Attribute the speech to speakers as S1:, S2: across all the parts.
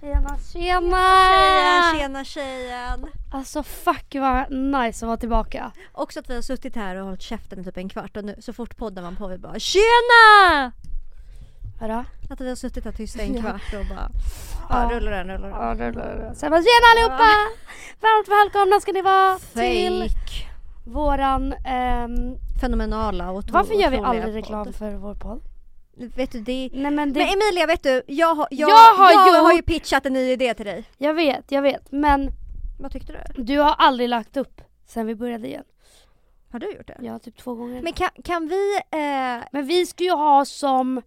S1: Tjena, tjena!
S2: Tjejen, tjena tjejen!
S1: Alltså fuck vad nice att vara tillbaka.
S2: Också att vi har suttit här och hållit käften i typ en kvart och nu så fort podden var på vi bara TJENA!
S1: Vadå?
S2: Att vi har suttit här tysta en kvart och bara
S1: Ja.
S2: rullar den, rullar den.
S1: Ja, det, det. Sen bara tjena allihopa! Varmt välkomna ska ni vara till
S2: Fake.
S1: våran... ehm,
S2: Fenomenala och
S1: varför gör vi
S2: otroliga
S1: aldrig
S2: podd.
S1: reklam för vår podd?
S2: Vet du det
S1: Nej men det...
S2: Men Emilia vet du, jag har, jag,
S1: Jag har
S2: jag har ju
S1: gjort-
S2: pitchat en ny idé till dig.
S1: Jag vet, jag vet. Men
S2: Vad tyckte du?
S1: du har aldrig lagt upp sen vi började igen.
S2: Har du gjort det?
S1: Ja, typ två gånger.
S2: Men kan, kan vi, eh,
S1: Men vi ska ju ha som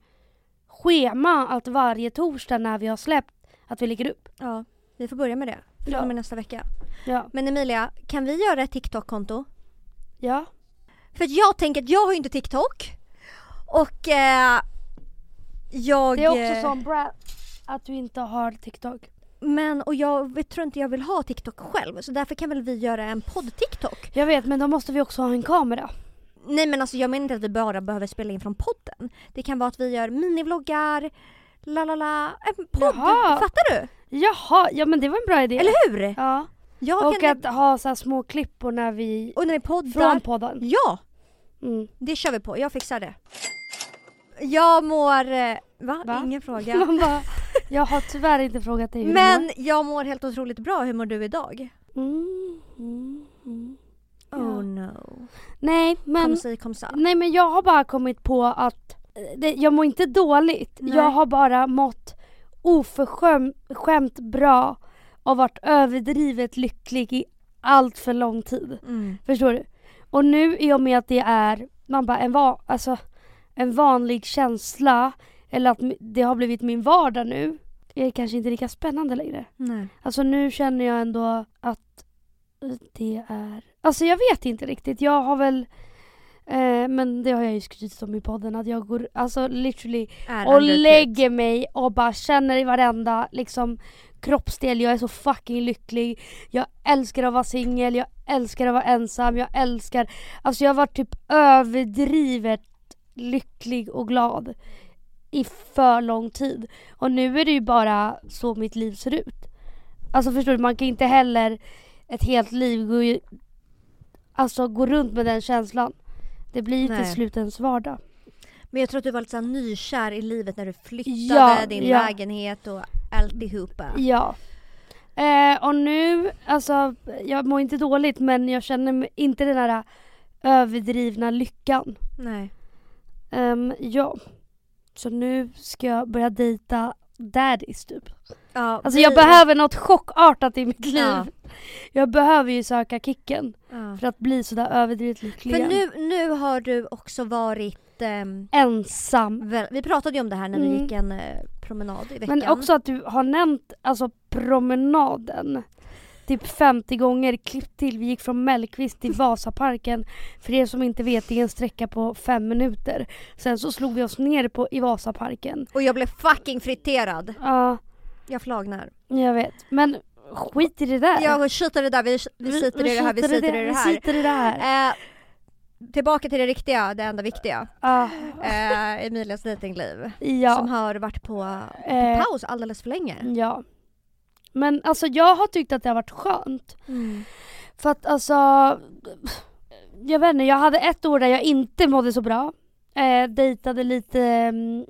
S1: schema att varje torsdag när vi har släppt att vi lägger upp.
S2: ja vi får börja med det från
S1: Ja.
S2: och med nästa vecka.
S1: Ja.
S2: Men Emilia, kan vi göra ett TikTok-konto?
S1: Ja.
S2: För jag tänker att jag har ju inte TikTok. Och eh, jag...
S1: Det är också
S2: eh,
S1: som Brad att du inte har TikTok.
S2: Men och jag vet, tror inte jag vill ha TikTok själv så därför kan väl vi göra en podd-TikTok.
S1: Jag vet men då måste vi också ha en kamera.
S2: Nej men alltså jag menar inte att vi bara behöver spela in från podden. Det kan vara att vi gör minivloggar, la la la, en podd.
S1: Jaha.
S2: Fattar du?
S1: Jaha, ja men det var en bra idé.
S2: Eller hur?
S1: Ja.
S2: Jag
S1: Och
S2: kan...
S1: att ha så små klippor när vi...
S2: och när vi poddar.
S1: Från podden.
S2: Ja,
S1: Mm.
S2: det kör vi på. Jag fixar det. Jag mår... eh, Va?
S1: Va?
S2: Ingen fråga.
S1: Man bara, jag har tyvärr inte frågat dig hur du
S2: Men jag mår helt otroligt bra. Hur mår du idag?
S1: mår. Mm, mm, mm. Ja.
S2: Oh no.
S1: Nej
S2: Kom
S1: men,
S2: si, kom
S1: nej men jag har bara kommit på att eh, det, jag mår inte dåligt.
S2: Nej.
S1: Jag har bara mått oförskämt bra och varit överdrivet lycklig i allt för lång tid.
S2: Mm.
S1: Förstår du? Och nu i och med att det är man bara en, va- alltså, en vanlig känsla eller att det har blivit min vardag nu är kanske inte lika spännande längre.
S2: Nej.
S1: Alltså nu känner jag ändå att eh, det är... Alltså jag vet inte riktigt. Jag har väl... Eh, men det har jag ju skrutit om i podden att jag går alltså literally
S2: Är
S1: och
S2: undertryckt.
S1: lägger mig och bara känner i varenda liksom kroppsdel. Jag är så fucking lycklig. Jag älskar att vara singel, jag älskar att vara ensam, jag älskar... Alltså jag har varit typ överdrivet lycklig och glad i för lång tid. Och nu är det ju bara så mitt liv ser ut. Alltså förstår du, man kan inte heller ett helt liv gå, i- alltså, gå runt med den känslan. Det blir ju till
S2: Nej.
S1: slut ens vardag.
S2: Men jag tror att du var lite så nykär i livet när du flyttade,
S1: Ja,
S2: din
S1: ja.
S2: lägenhet och alltihopa.
S1: Ja. Eh, och nu, alltså jag mår inte dåligt men jag känner inte den här överdrivna lyckan.
S2: Nej.
S1: Ehm, ja. Så nu ska jag börja dejta daddies typ.
S2: Ja,
S1: Alltså
S2: vi-
S1: jag behöver något chockartat i mitt liv.
S2: Ja.
S1: Jag behöver ju söka kicken
S2: Ja.
S1: för att bli sådär överdrivet lycklig
S2: För nu, nu har du också varit... ehm,
S1: Ensam.
S2: väl, vi pratade ju om det här när vi
S1: Mm.
S2: gick en eh, promenad i veckan.
S1: Men också att du har nämnt alltså promenaden typ 50 gånger, klippt till. Vi gick från Mellqvist till Vasaparken. För er som inte vet, det är en sträcka på fem minuter. Sen så slog vi oss ner på, i Vasaparken.
S2: Och jag blev fucking friterad.
S1: Ja,
S2: Jag flagnar.
S1: jag vet. Men skit i det där.
S2: Jag skiter i det där, vi, vi sitter i det här, vi
S1: skiter
S2: sitter i det
S1: Vi
S2: här.
S1: sitter i det här.
S2: Eh, tillbaka till det riktiga, det enda viktiga.
S1: Ja,
S2: Eh, Emilias dejtingliv. Som
S1: ja.
S2: har varit på, på
S1: Eh,
S2: paus alldeles för länge.
S1: ja. Men alltså jag har tyckt att det har varit skönt.
S2: Mm.
S1: För att alltså, jag vet inte, jag hade ett år där jag inte mådde så bra. Eh, dejtade lite, mm,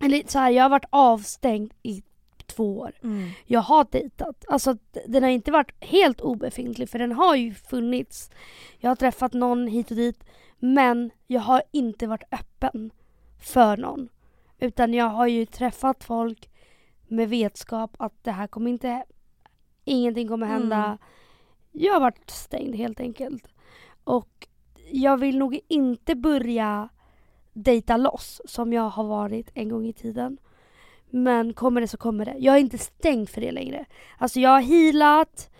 S1: eller så här, jag har varit avstängd i två år.
S2: Mm.
S1: Jag har dejtat. Alltså den har inte varit helt obefintlig för den har ju funnits. Jag har träffat någon hit och dit. Men jag har inte varit öppen för någon. Utan jag har ju träffat folk med vetskap att det här kommer inte, ingenting kommer hända.
S2: Mm.
S1: Jag har varit stängd helt enkelt. Och jag vill nog inte börja dejta loss som jag har varit en gång i tiden. Men kommer det så kommer det. Jag är inte stängd för det längre. Alltså jag har healat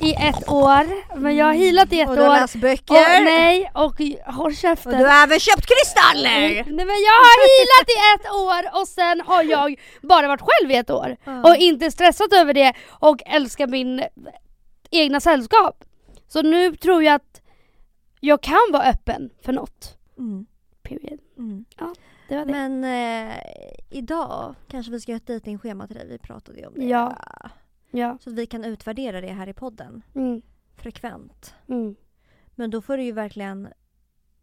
S1: i ett år. Men jag har healat i ett
S2: Och du har
S1: år.
S2: läst böcker.
S1: Och, nej, och håll
S2: Och
S1: käften.
S2: du har även köpt kristaller!
S1: Nej men jag har healat i ett år och sen har jag bara varit själv i ett år. Och inte stressat över det och älskar min egna sällskap. Så nu tror jag att jag kan vara öppen för något.
S2: Mm.
S1: Period.
S2: Mm.
S1: Ja. det var det.
S2: Men eh, idag kanske vi ska göra ett dejtingschema till dig. Vi pratade ju om det.
S1: Ja. Ja.
S2: Så att vi kan utvärdera det här i podden.
S1: Mm.
S2: Frekvent.
S1: Mm.
S2: Men då får du ju verkligen,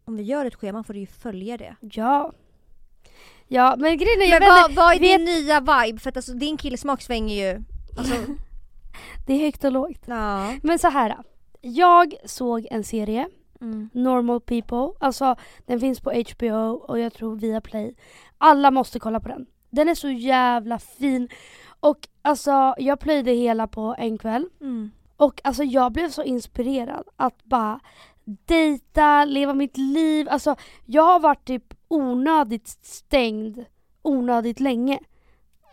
S2: om vi gör ett schema får du ju följa det.
S1: Ja. Ja men grejen är,
S2: Men vad, vad är
S1: vet-
S2: din nya vibe? För att alltså, din killsmak svänger ju. Alltså,
S1: det är högt och lågt.
S2: ja.
S1: Men så här. Jag såg en serie,
S2: Mm.
S1: Normal People. Alltså den finns på HBO och jag tror via Play. Alla måste kolla på den. Den är så jävla fin. Och alltså jag plöjde hela på en kväll.
S2: Mm.
S1: Och alltså jag blev så inspirerad att bara dejta, leva mitt liv. Alltså jag har varit typ onödigt stängd onödigt länge.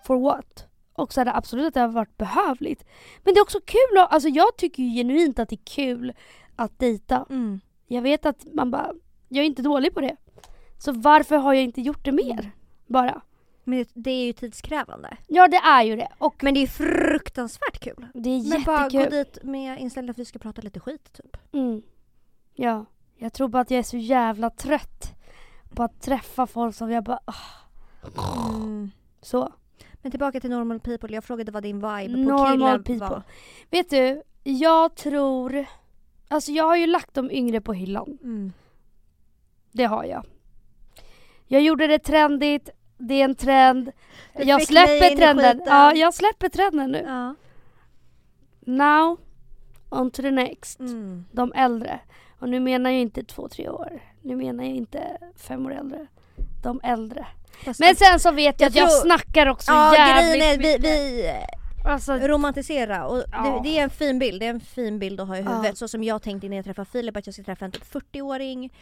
S1: For what? Och så är det absolut att det har varit behövligt. Men det är också kul att, alltså jag tycker ju genuint att det är kul att dejta.
S2: Mm.
S1: Jag vet att man bara, jag är inte dålig på det. Så varför har jag inte gjort det mer? Bara.
S2: Men det, är ju tidskrävande.
S1: Ja det är ju det. Och
S2: Men det är fruktansvärt kul.
S1: det är
S2: Men bara gå
S1: jättekul.
S2: dit med inställningen att vi ska prata lite skit typ.
S1: Mm. Ja, jag tror bara att jag är så jävla trött på att träffa folk som jag bara, ah,
S2: Mm.
S1: så.
S2: Men tillbaka till normal people. Jag frågade vad din vibe på
S1: Normal
S2: killen
S1: people.
S2: var.
S1: Vet du, jag tror, alltså jag har ju lagt de yngre på hyllan.
S2: Mm.
S1: Det har jag. Jag gjorde det trendigt, det är en trend.
S2: Du
S1: jag släpper trenden. Ja, jag släpper trenden nu.
S2: Ja.
S1: Now, on to the next.
S2: Mm.
S1: De äldre. Och nu menar jag inte två, tre år. Nu menar jag inte fem år äldre. De äldre.
S2: Fast
S1: Men sen så vet jag,
S2: Jag
S1: att jag
S2: tror-
S1: snackar också
S2: ja,
S1: jävligt
S2: grejen är vi, vi
S1: Alltså,
S2: romantisera och
S1: Ja.
S2: det, det är en fin bild. Det är en fin bild att ha i
S1: Ja.
S2: huvudet. Så som jag tänkte när jag träffade Filip att jag ska träffa en typ 40-åring.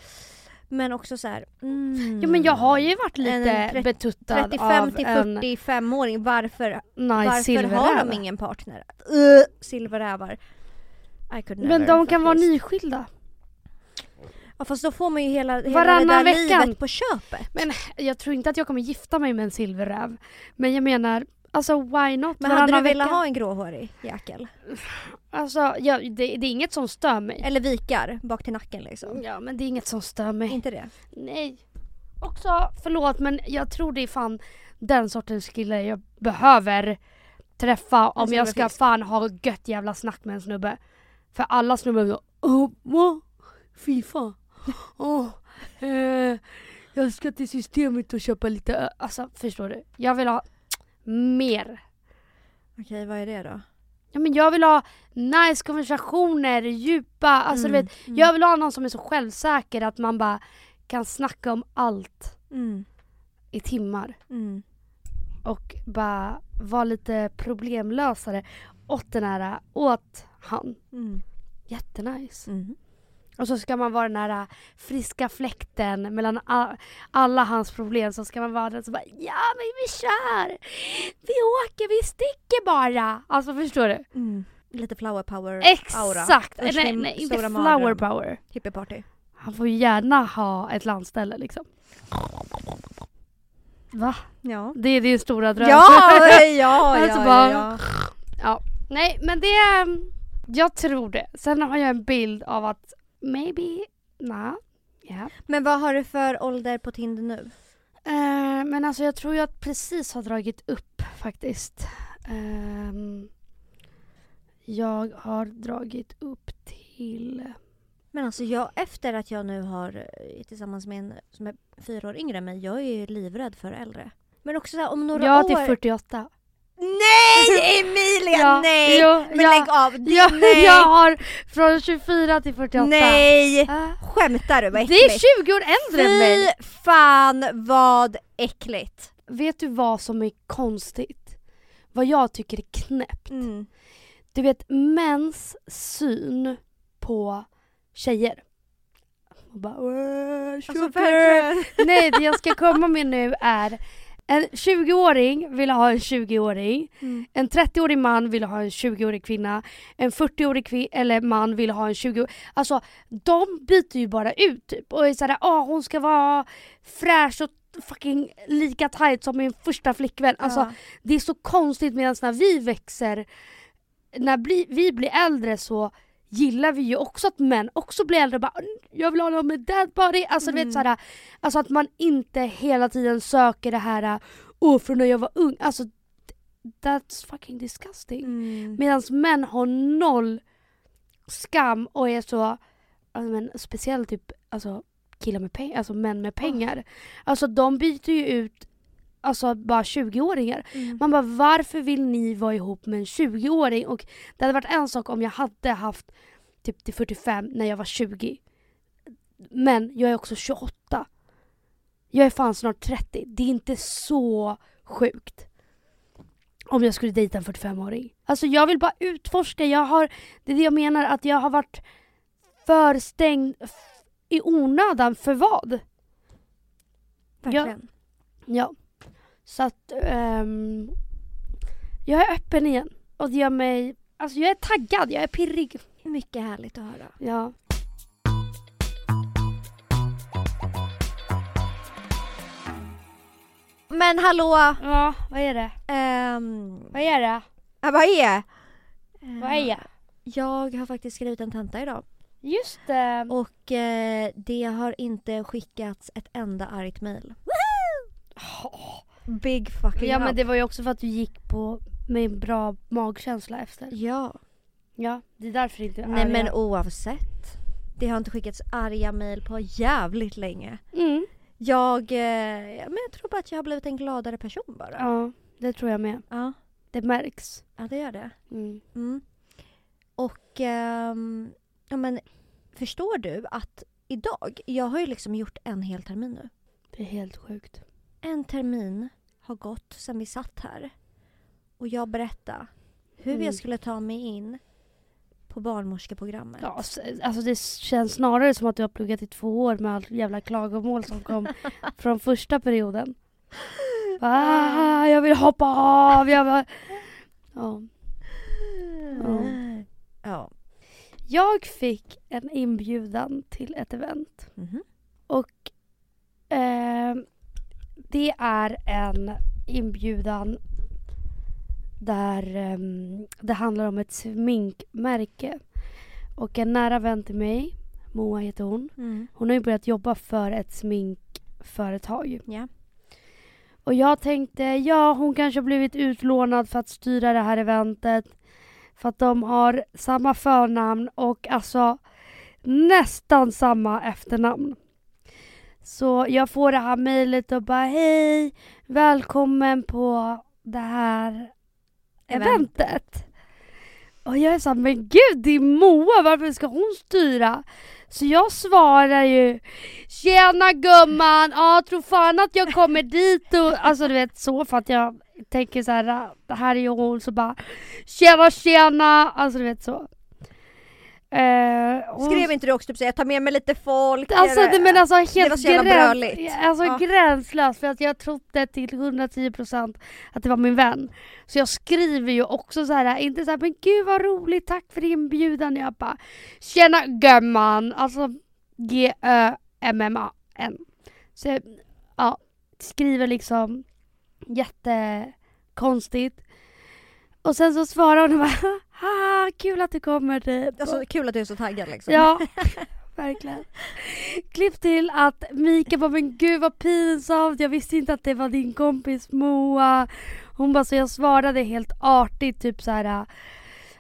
S2: Men också så här. Mm,
S1: jo men jag har ju varit
S2: En
S1: lite betuttad
S2: 35
S1: av
S2: till
S1: en
S2: 45-åring. Varför,
S1: nice
S2: varför har de ingen partner? Uh, silverrävar. I could never
S1: Men de kan vara nyskilda.
S2: Ja fast då får man ju hela, hela
S1: Varannan
S2: det där
S1: veckan.
S2: livet på köpet.
S1: Men jag tror inte att jag kommer gifta mig med en silverräv. Men jag menar, alltså why not?
S2: Men hade du velat
S1: vecka?
S2: ha en gråhårig jäkel?
S1: Alltså ja, det, det är inget som stör mig.
S2: Eller vikar bak till nacken liksom?
S1: Ja men det är inget som stör mig.
S2: Inte det?
S1: Nej. Också, förlåt men jag tror det är fan den sortens kille jag behöver träffa om jag ska
S2: silverfisk.
S1: fan ha gött jävla snack med en snubbe. För alla snubbar så Åh, vad? Fy fan. Åh, eh, jag ska till systemet och köpa lite ö-" Alltså förstår du? Jag vill ha mer.
S2: Okej vad är det då?
S1: Ja, men jag vill ha nice konversationer, djupa, alltså du
S2: Mm,
S1: vet.
S2: mm.
S1: Jag vill ha någon som är så självsäker att man bara kan snacka om allt
S2: Mm,
S1: i timmar.
S2: mm.
S1: och bara vara lite problemlösare åt den här, åt han.
S2: Mm.
S1: Jättenice. Och så ska man vara den här friska fläkten mellan alla hans problem så ska man vara den som bara ja men vi kör! Vi åker, vi sticker bara! Alltså förstår du?
S2: Mm. Lite flower power aura.
S1: Exakt!
S2: Usch,
S1: nej, nej inte flower power.
S2: Hippieparty.
S1: Han får gärna ha ett landställe liksom. Va?
S2: Ja.
S1: Det är din stora dröm?
S2: Ja, ja, ja,
S1: Alltså
S2: ja,
S1: bara-
S2: ja.
S1: Ja, nej men det. Jag tror det. Sen har jag en bild av att maybe, nah, ja.
S2: Men vad har du för ålder på Tinder nu?
S1: Eh, men alltså jag tror jag precis har dragit upp faktiskt. Ehm, jag har dragit upp till...
S2: Men alltså jag, efter att jag nu har eh, tillsammans med en som är fyra år yngre än mig, jag är ju livrädd för äldre. Men också så här, om några år...
S1: till 48.
S2: Nej Emilia,
S1: Ja,
S2: nej!
S1: jo,
S2: Men
S1: ja,
S2: lägg av, det,
S1: Jag,
S2: nej!
S1: jag har från 24 till 48.
S2: Nej!
S1: Eh,
S2: Skämtar du? Vad
S1: det är
S2: äckligt!
S1: 20 år äldre än mig.
S2: Fy fan vad äckligt!
S1: Vet du vad som är konstigt? Vad jag tycker är knäppt?
S2: Mm.
S1: Du vet mäns syn på tjejer. Och bara, "Åh,
S2: Alltså,
S1: sugar."
S2: verkligen.
S1: Nej det jag ska komma med nu är en 20-åring vill ha en 20-åring.
S2: Mm.
S1: En 30-årig man vill ha en 20-årig kvinna. En 40-årig kvi- eller man vill ha en 20-årig. Alltså de byter ju bara ut typ och är såhär, ah hon ska vara fräsch och fucking lika tight som min första flickvän. Alltså
S2: Ja.
S1: det är så konstigt medan när vi växer, när bli, vi blir äldre så gillar vi ju också att män också blir äldre och bara jag vill ha någon med dead body. Alltså,
S2: Mm.
S1: vet, såhär, alltså att man inte hela tiden söker det här åh från när jag var ung. Alltså that's fucking disgusting.
S2: Mm.
S1: Medan män har noll skam och är så, alltså, men speciellt typ alltså, killar med pengar, alltså män med pengar. Alltså de byter ju ut alltså bara 20-åringar.
S2: Mm.
S1: Man bara varför vill ni vara ihop med en 20-åring? Och det hade varit en sak om jag hade haft typ till 45 när jag var 20. Men jag är också 28. Jag är fan snart 30. Det är inte så sjukt. Om jag skulle dejta en 45-åring. Alltså jag vill bara utforska. Jag har, det är det jag menar, att jag har varit för stängd i onödan. För vad?
S2: Verkligen.
S1: Ja. Så att ehm, jag är öppen igen. Och det gör mig, alltså jag är taggad, jag är pirrig.
S2: Mycket härligt att höra.
S1: Ja.
S2: Men hallå!
S1: Ja, vad är det?
S2: ehm,
S1: Vad är det?
S2: äh, vad är?
S1: Vad är det?
S2: Jag har faktiskt skrivit en tenta idag.
S1: Just det.
S2: Och eh, det har inte skickats ett enda argt mail. Big fucking
S1: Ja men
S2: up.
S1: det var ju också för att du gick på med en bra magkänsla efter.
S2: Ja.
S1: Ja, det är därför inte
S2: Nej
S1: arga.
S2: men oavsett. Det har inte skickats arga mail på jävligt länge.
S1: Mm.
S2: Jag, eh, men jag tror bara att jag har blivit en gladare person bara.
S1: Ja, det tror jag med.
S2: Ja,
S1: Det märks.
S2: ja det gör det.
S1: Mm.
S2: Mm. Och ehm, ja men förstår du att idag, jag har ju liksom gjort en hel termin nu.
S1: Det är helt sjukt.
S2: En termin har gått sedan vi satt här. Och jag berättade hur
S1: Mm.
S2: jag skulle ta mig in på barnmorskeprogrammet.
S1: Ja, s- alltså det känns snarare som att du har pluggat i två år med allt jävla klagomål som kom från första perioden. Ah, jag vill hoppa av, jag vill... Ja. Ja.
S2: Ja.
S1: Jag fick en inbjudan till ett event.
S2: Mhm.
S1: Och eh, det är en inbjudan där eh, det handlar om ett sminkmärke. Och en nära vän till mig, Moa heter hon,
S2: Mm.
S1: hon har ju börjat jobba för ett sminkföretag.
S2: Ja.
S1: Och jag tänkte, ja hon kanske har blivit utlånad för att styra det här eventet. För att de har samma förnamn och alltså nästan samma efternamn. Så jag får det här mejlet och bara hej, välkommen på det här
S2: Event.
S1: eventet. Och jag är såhär, men gud det är Moa, varför ska hon styra? Så jag svarar ju Tjena gumman, ja tror fan att jag kommer dit och alltså du vet så för att jag tänker så här, det här är ju hon så bara Tjena tjena, alltså du vet så. Eh,
S2: Skrev inte du också typ så jag tar med mig lite folk?
S1: Alltså
S2: det-
S1: men alltså helt
S2: Det var så jävla
S1: gräns, alltså
S2: Ja.
S1: gränslöst för att jag trodde till 110% att det var min vän. Så jag skriver ju också så här, inte så här, men gud vad roligt, tack för inbjudan. Jag bara, tjena gumman, alltså G-Ö-M-M-A-N. Så ja, skriver liksom jättekonstigt. Och sen så svarar hon och bara, haha kul att du kommer dit.
S2: Alltså kul att du är så taggad liksom.
S1: Ja, verkligen. Klipp till att Mika bara, men gud vad pinsamt, jag visste inte att det var din kompis Moa. Hon bara, så jag svarade helt artigt typ så här.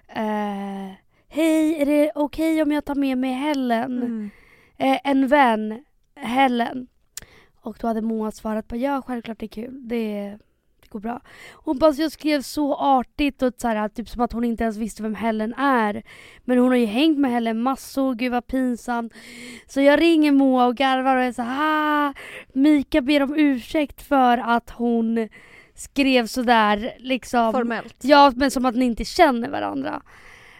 S1: Eh, Hej, är det okej om jag tar med mig Helen?
S2: Mm.
S1: Eh, en vän, Helen. Och då hade Moa svarat på ja självklart det är kul, det, det går bra. Hon bara jag skrev så artigt och så här, typ som att hon inte ens visste vem Helen är. Men hon har ju hängt med Helen massor, gud vad pinsamt. Så jag ringer Moa och garvar och är så här, ah, Mika ber om ursäkt för att hon skrev sådär liksom.
S2: Formellt.
S1: Ja men som att ni inte känner varandra.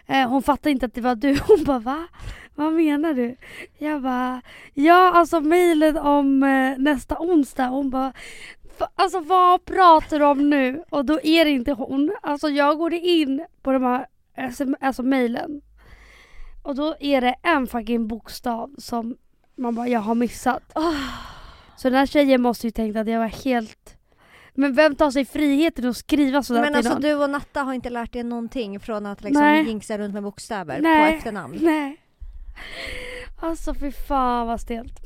S1: Eh, hon fattar inte att det var du. Hon bara va? Vad menar du? Jag bara ja alltså mejlet om eh, nästa onsdag. Hon bara "Va- alltså vad pratar du om nu? Och då är det inte hon. Alltså jag går in på de här SM, alltså mejlen. Och då är det en fucking bokstav som man bara jag har missat.
S2: Ah.
S1: Så den här tjejen måste ju tänkt att jag var helt Men vem tar sig friheten att skriva sådär
S2: Men
S1: till
S2: alltså
S1: någon?
S2: du och Natta har inte lärt er någonting från att liksom
S1: Nej.
S2: jinxa runt med bokstäver
S1: Nej.
S2: på efternamn.
S1: Nej. Alltså fy fan vad stelt.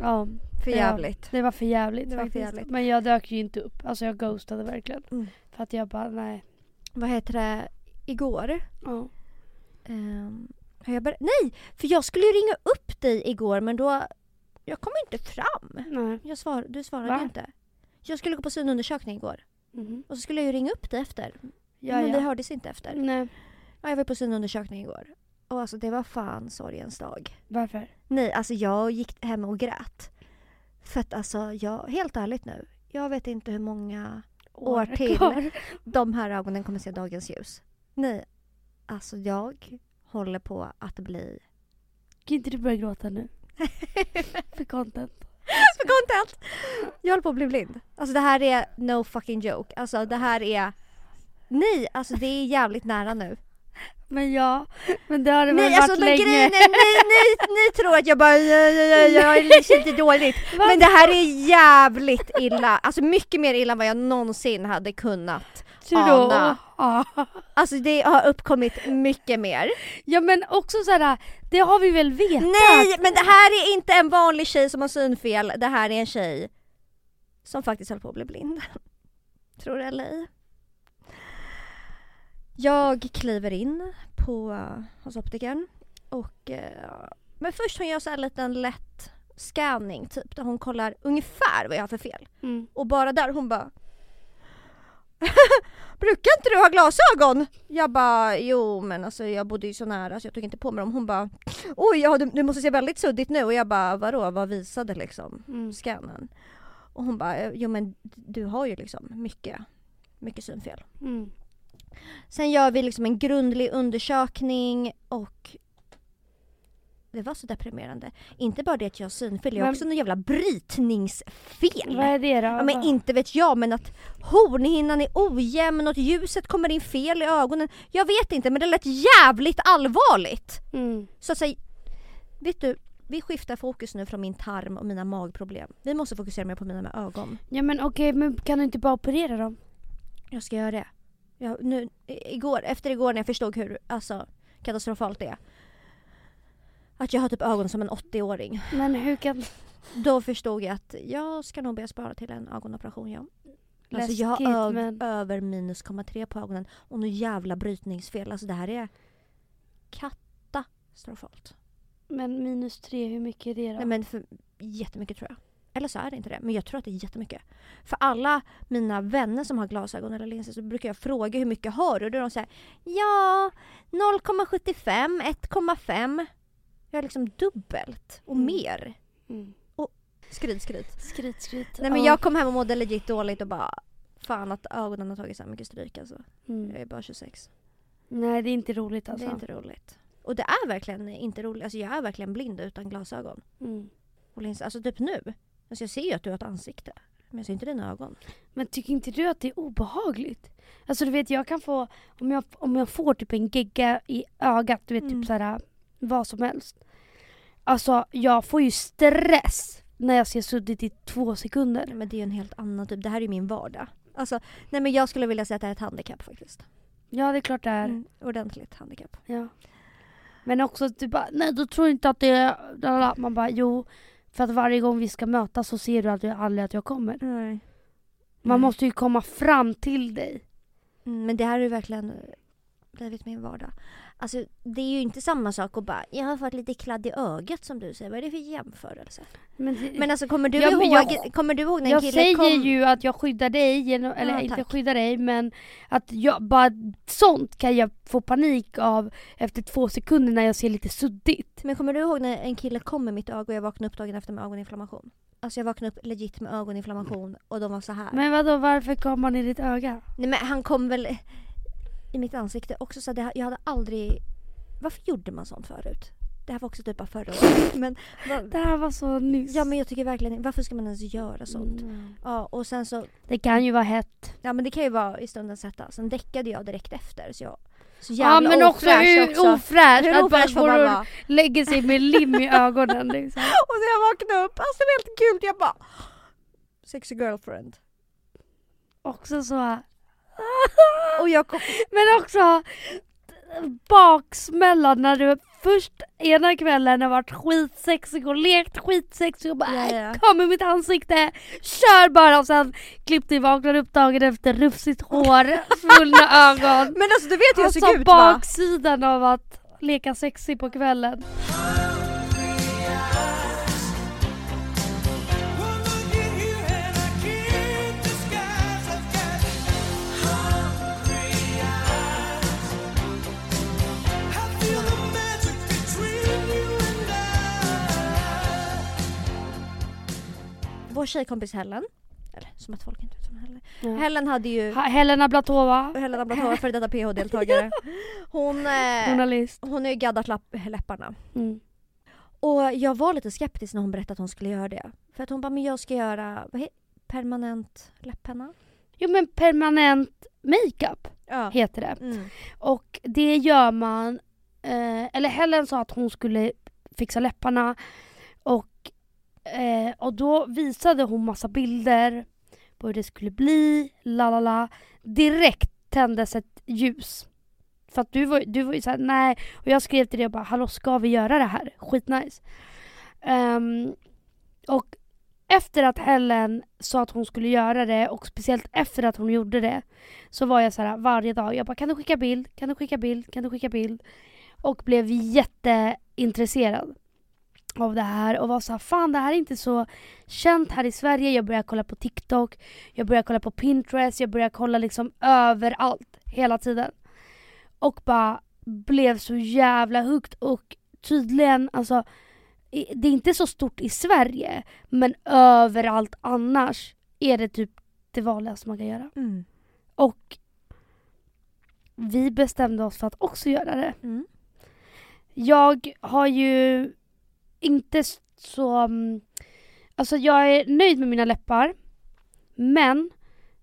S1: Ja,
S2: För
S1: Ja.
S2: jävligt.
S1: det var för jävligt
S2: Det var för jävligt.
S1: Men jag dök ju inte upp. Alltså jag ghostade verkligen.
S2: Mm.
S1: För att jag bara nej.
S2: Vad heter det? Igår.
S1: Ja.
S2: ehm, har jag ber- Nej! För jag skulle ju ringa upp dig igår men då... Jag kom inte fram.
S1: Nej.
S2: Jag svar, du svarade
S1: Va?
S2: inte. Jag skulle gå på synundersökning igår.
S1: Mhm.
S2: Och så skulle jag ju ringa upp dig efter.
S1: Ja,
S2: men vi
S1: ja.
S2: hördes inte efter.
S1: Nej.
S2: Ja, jag var på synundersökning igår. Och alltså det var fan sorgens dag.
S1: Varför?
S2: Nej, alltså jag gick hem och grät. För att alltså, jag, helt ärligt nu. Jag vet inte hur många År till.
S1: kvar.
S2: de här ögonen kommer se dagens ljus. Nej, alltså jag håller på att bli...
S1: Kan inte du börja gråta nu? för content.
S2: För content! Jag håller på att bli blind. Alltså det här är no fucking joke. Alltså det här är... Nej, alltså det är jävligt nära nu.
S1: Men ja, men det har det väl
S2: Nej,
S1: varit
S2: alltså men
S1: länge.
S2: grejen är, ni, ni, ni tror att jag bara ja, ja, ja, ja, jag känner dåligt. Men det här är jävligt illa. Alltså mycket mer illa än vad jag någonsin hade kunnat.
S1: Du?
S2: Ana. Alltså det har uppkommit mycket mer.
S1: ja men också såhär, det har vi väl vetat?
S2: Nej, men det här är inte en vanlig tjej som har synfel. Det här är en tjej som faktiskt håller på att bli blind. Tror det eller ej. Jag kliver in på uh, hos optikern och uh, men först hon gör så en liten lätt scanning typ där hon kollar ungefär vad jag har för fel.
S1: Mm.
S2: Och bara där hon bara Brukar inte du ha glasögon? Jag bara jo men alltså jag bodde ju så nära så jag tog inte på mig dem. Hon bara oj ja, du, du måste se väldigt suddigt nu och jag bara vadå vad visade liksom
S1: Mm.
S2: scannen? Och hon bara jo men du har ju liksom mycket, mycket synfel.
S1: Mm.
S2: Sen gör vi liksom en grundlig undersökning och det var så deprimerande. Inte bara det att jag har synfel, jag har också någon jävla brytningsfel.
S1: Vad är det då?
S2: Ja, men
S1: Vad-
S2: inte vet jag men att hornhinnan är ojämn och ljuset kommer in fel i ögonen. Jag vet inte men det lät jävligt allvarligt.
S1: Mm.
S2: Så att säga, vet du, vi skiftar fokus nu från min tarm och mina magproblem. Vi måste fokusera mer på mina ögon.
S1: Ja men okej, men kan du inte bara operera dem?
S2: Jag ska göra det. Jag, nu, igår, efter igår när jag förstod hur alltså, katastrofalt det är. Att jag har typ ögon som en 80-åring.
S1: Men hur kan...
S2: Då förstod jag att jag ska nog börja spara till en ögonoperation ja. Alltså jag har
S1: Läskigt,
S2: ö-
S1: men...
S2: över minus 0,3 på ögonen och nu jävla brytningsfel. Alltså det här är katastrofalt.
S1: Men minus tre, hur mycket är det då?
S2: Nej men för, jättemycket tror jag. Eller så är det inte det, men jag tror att det är jättemycket. För alla mina vänner som har glasögon eller linser så brukar jag fråga hur mycket har du? Då är de säger ja 0,75, 1,5. Jag har liksom dubbelt och
S1: Mm.
S2: mer.
S1: Mm.
S2: Skryt skryt.
S1: Skryt, skryt.
S2: Nej men
S1: Ja.
S2: jag kom hem och mådde legit dåligt och bara Fan att ögonen har tagit så mycket stryk alltså.
S1: Mm.
S2: Jag är bara 26.
S1: Nej det är inte roligt alltså.
S2: Det är inte roligt. Och det är verkligen inte roligt. Alltså jag är verkligen blind utan glasögon.
S1: Mm.
S2: Och linser. Alltså typ nu. Alltså jag ser ju att du har ett ansikte. Men jag ser inte dina ögon.
S1: Men tycker inte du att det är obehagligt? Alltså du vet jag kan få, om jag, om jag får typ en gegga i ögat, du vet
S2: Mm.
S1: typ såhär vad som helst. Alltså jag får ju stress när jag ser suddigt i två sekunder.
S2: Nej, men det är ju en helt annan typ. Det här är ju min vardag. Alltså, nej men jag skulle vilja säga att det här är ett handikapp faktiskt.
S1: Ja det är klart det är.
S2: Mm, ordentligt handikapp.
S1: Ja. Men också bara, nej du tror inte att det är... lalala." Man bara, jo. För att varje gång vi ska mötas så ser du aldrig att jag kommer.
S2: Nej.
S1: Man
S2: Mm.
S1: måste ju komma fram till dig.
S2: Mm, men det här är ju verkligen blivit min vardag. Alltså det är ju inte samma sak att bara jag har fått lite kladd i ögat som du säger. Vad är det för jämförelse?
S1: Men, det,
S2: Men alltså kommer du
S1: Ja,
S2: ihåg,
S1: jag-
S2: kommer du ihåg när en
S1: jag
S2: kille
S1: säger
S2: kom?
S1: ju att jag skyddar dig, genom, eller
S2: Ja,
S1: inte skyddar dig men att jag bara sånt kan jag få panik av efter två sekunder när jag ser lite suddigt.
S2: Men kommer du ihåg när en kille kom med mitt öga och jag vaknade upp dagen efter med ögoninflammation? Alltså jag vaknade upp legit med ögoninflammation och de var så här.
S1: Men vadå varför kom han i ditt öga?
S2: Nej men han kom väl i mitt ansikte också så det, jag hade aldrig... Varför gjorde man sånt förut? Det här var också typ av förra året. Men,
S1: Det här var så nyss.
S2: ja men jag tycker verkligen varför ska man ens göra sånt?
S1: Mm.
S2: Ja och sen så,
S1: Det kan ju vara hett.
S2: ja men det kan ju vara i stundens hetta. Sen däckade jag direkt efter så jag så
S1: Ja
S2: jävla
S1: men också
S2: ofräsch
S1: hur
S2: också.
S1: ofräscht
S2: Hur
S1: att bara
S2: ofräsch
S1: går
S2: man
S1: och lägger sig med lim i ögonen liksom.
S2: Och så jag vaknade upp, alltså det var helt gult, jag bara Sexy girlfriend.
S1: också så...
S2: Och jag kom,
S1: Men också baksmällan när du först ena kvällen har varit skitsexig och lekt skitsexig och bara
S2: Ja, ja.
S1: kom i mitt ansikte, kör bara och sen klippte jag vaknade upp dagen efter rufsigt hår, svullna ögon.
S2: men alltså du vet hur jag
S1: Alltså
S2: såg ut va?
S1: baksidan av att leka sexig på kvällen.
S2: Vår tjejkompis Helen, eller som att folk inte vet vem Helen.
S1: Ja.
S2: Helen hade ju,
S1: Ha- Helena Blatova,
S2: Helen Ablatova, före detta PH-deltagare. Hon, eh,
S1: journalist.
S2: hon har ju gaddat lapp, läpparna.
S1: Mm.
S2: Och jag var lite skeptisk när hon berättade att hon skulle göra det. För att hon bara, men jag ska göra vad permanent läpppenna.
S1: Jo men permanent makeup
S2: Ja.
S1: heter det.
S2: Mm.
S1: Och det gör man, eh, eller Helen sa att hon skulle fixa läpparna och, eh, och då visade hon massa bilder på hur det skulle bli, la la la. Direkt tändes ett ljus. För att du var, du var ju såhär, nej. Och jag skrev till dig och bara, hallå ska vi göra det här? Skitnice. Um, och efter att Helen sa att hon skulle göra det och speciellt efter att hon gjorde det så var jag så här varje dag. Jag bara kan du skicka bild? Kan du skicka bild? Kan du skicka bild? Och blev jätteintresserad av det här och var så här, fan det här är inte så känt här i Sverige. Jag började kolla på TikTok, jag började kolla på Pinterest, jag började kolla liksom överallt hela tiden. Och bara blev så jävla hooked och tydligen alltså det är inte så stort i Sverige men överallt annars är det typ det vanligaste man kan göra.
S2: Mm.
S1: Och vi bestämde oss för att också göra det.
S2: Mm.
S1: Jag har ju inte så... mm, Alltså jag är nöjd med mina läppar. Men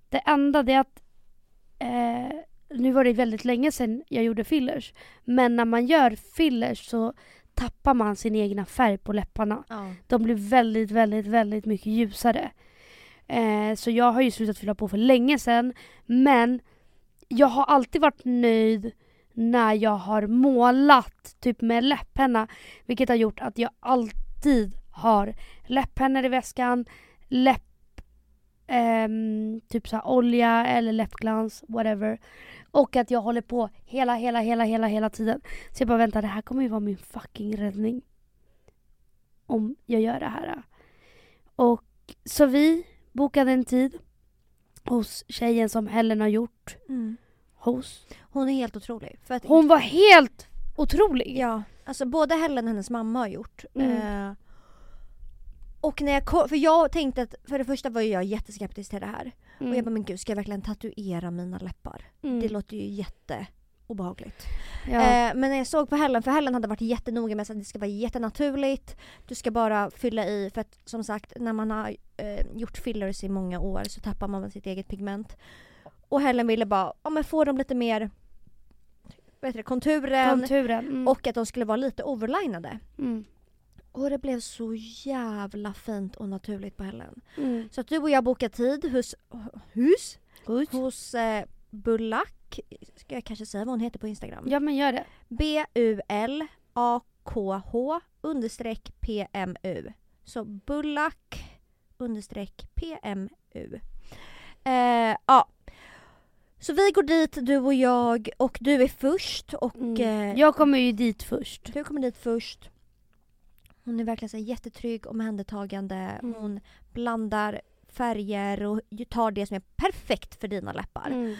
S1: det enda det är att... Eh, nu var det väldigt länge sedan jag gjorde fillers. Men när man gör fillers så tappar man sin egna färg på läpparna.
S2: Ja.
S1: De blir väldigt, väldigt, väldigt mycket ljusare. Eh, så jag har ju slutat fylla på för länge sedan. Men jag har alltid varit nöjd när jag har målat typ med läpppenna. Vilket har gjort att jag alltid har läpppennor i väskan, läpp, ehm, typ såhär olja eller läppglans, whatever. Och att jag håller på hela, hela, hela, hela, hela tiden. Så jag bara vänta, det här kommer ju vara min fucking räddning. Om jag gör det här. Och så vi bokade en tid hos tjejen som Helen har gjort
S2: Mm
S1: hos.
S2: Hon är helt otrolig. För att,
S1: Hon var helt otrolig.
S2: Ja, alltså både Helen och hennes mamma har gjort.
S1: Mm.
S2: Eh, och när jag kom, för jag tänkte att, för det första var jag jätteskeptisk till det här.
S1: Mm.
S2: Och jag bara, men gud ska jag verkligen tatuera mina läppar?
S1: Mm.
S2: Det låter ju jätteobehagligt.
S1: ja.
S2: Eh, men när jag såg på Helen, för Hellen hade varit jättenoga med att det ska vara jättenaturligt. Du ska bara fylla i, för att som sagt när man har eh, gjort fillers i många år så tappar man sitt eget pigment. Och Helen ville bara, ja men få dem lite mer, heter det, konturen.
S1: Konturen. Mm.
S2: och att de skulle vara lite overlinade.
S1: mm.
S2: Och det blev så jävla fint och naturligt på Helen.
S1: Mm.
S2: Så att du och jag bokade tid hos, hus,
S1: Oj.
S2: hos eh, Bullack. Ska jag kanske säga vad hon heter på Instagram?
S1: Ja men gör det.
S2: B-U-L-A-K-H understreck PMU. Så Bullack understreck PMU. Eh, ja. Så vi går dit, du och jag, och du är först. Och
S1: Mm.
S2: eh,
S1: Jag kommer ju dit först.
S2: du kommer dit först. Hon är verkligen så här jättetrygg, omhändertagande.
S1: Mm.
S2: Hon blandar färger och tar det som är perfekt för dina läppar.
S1: Mm.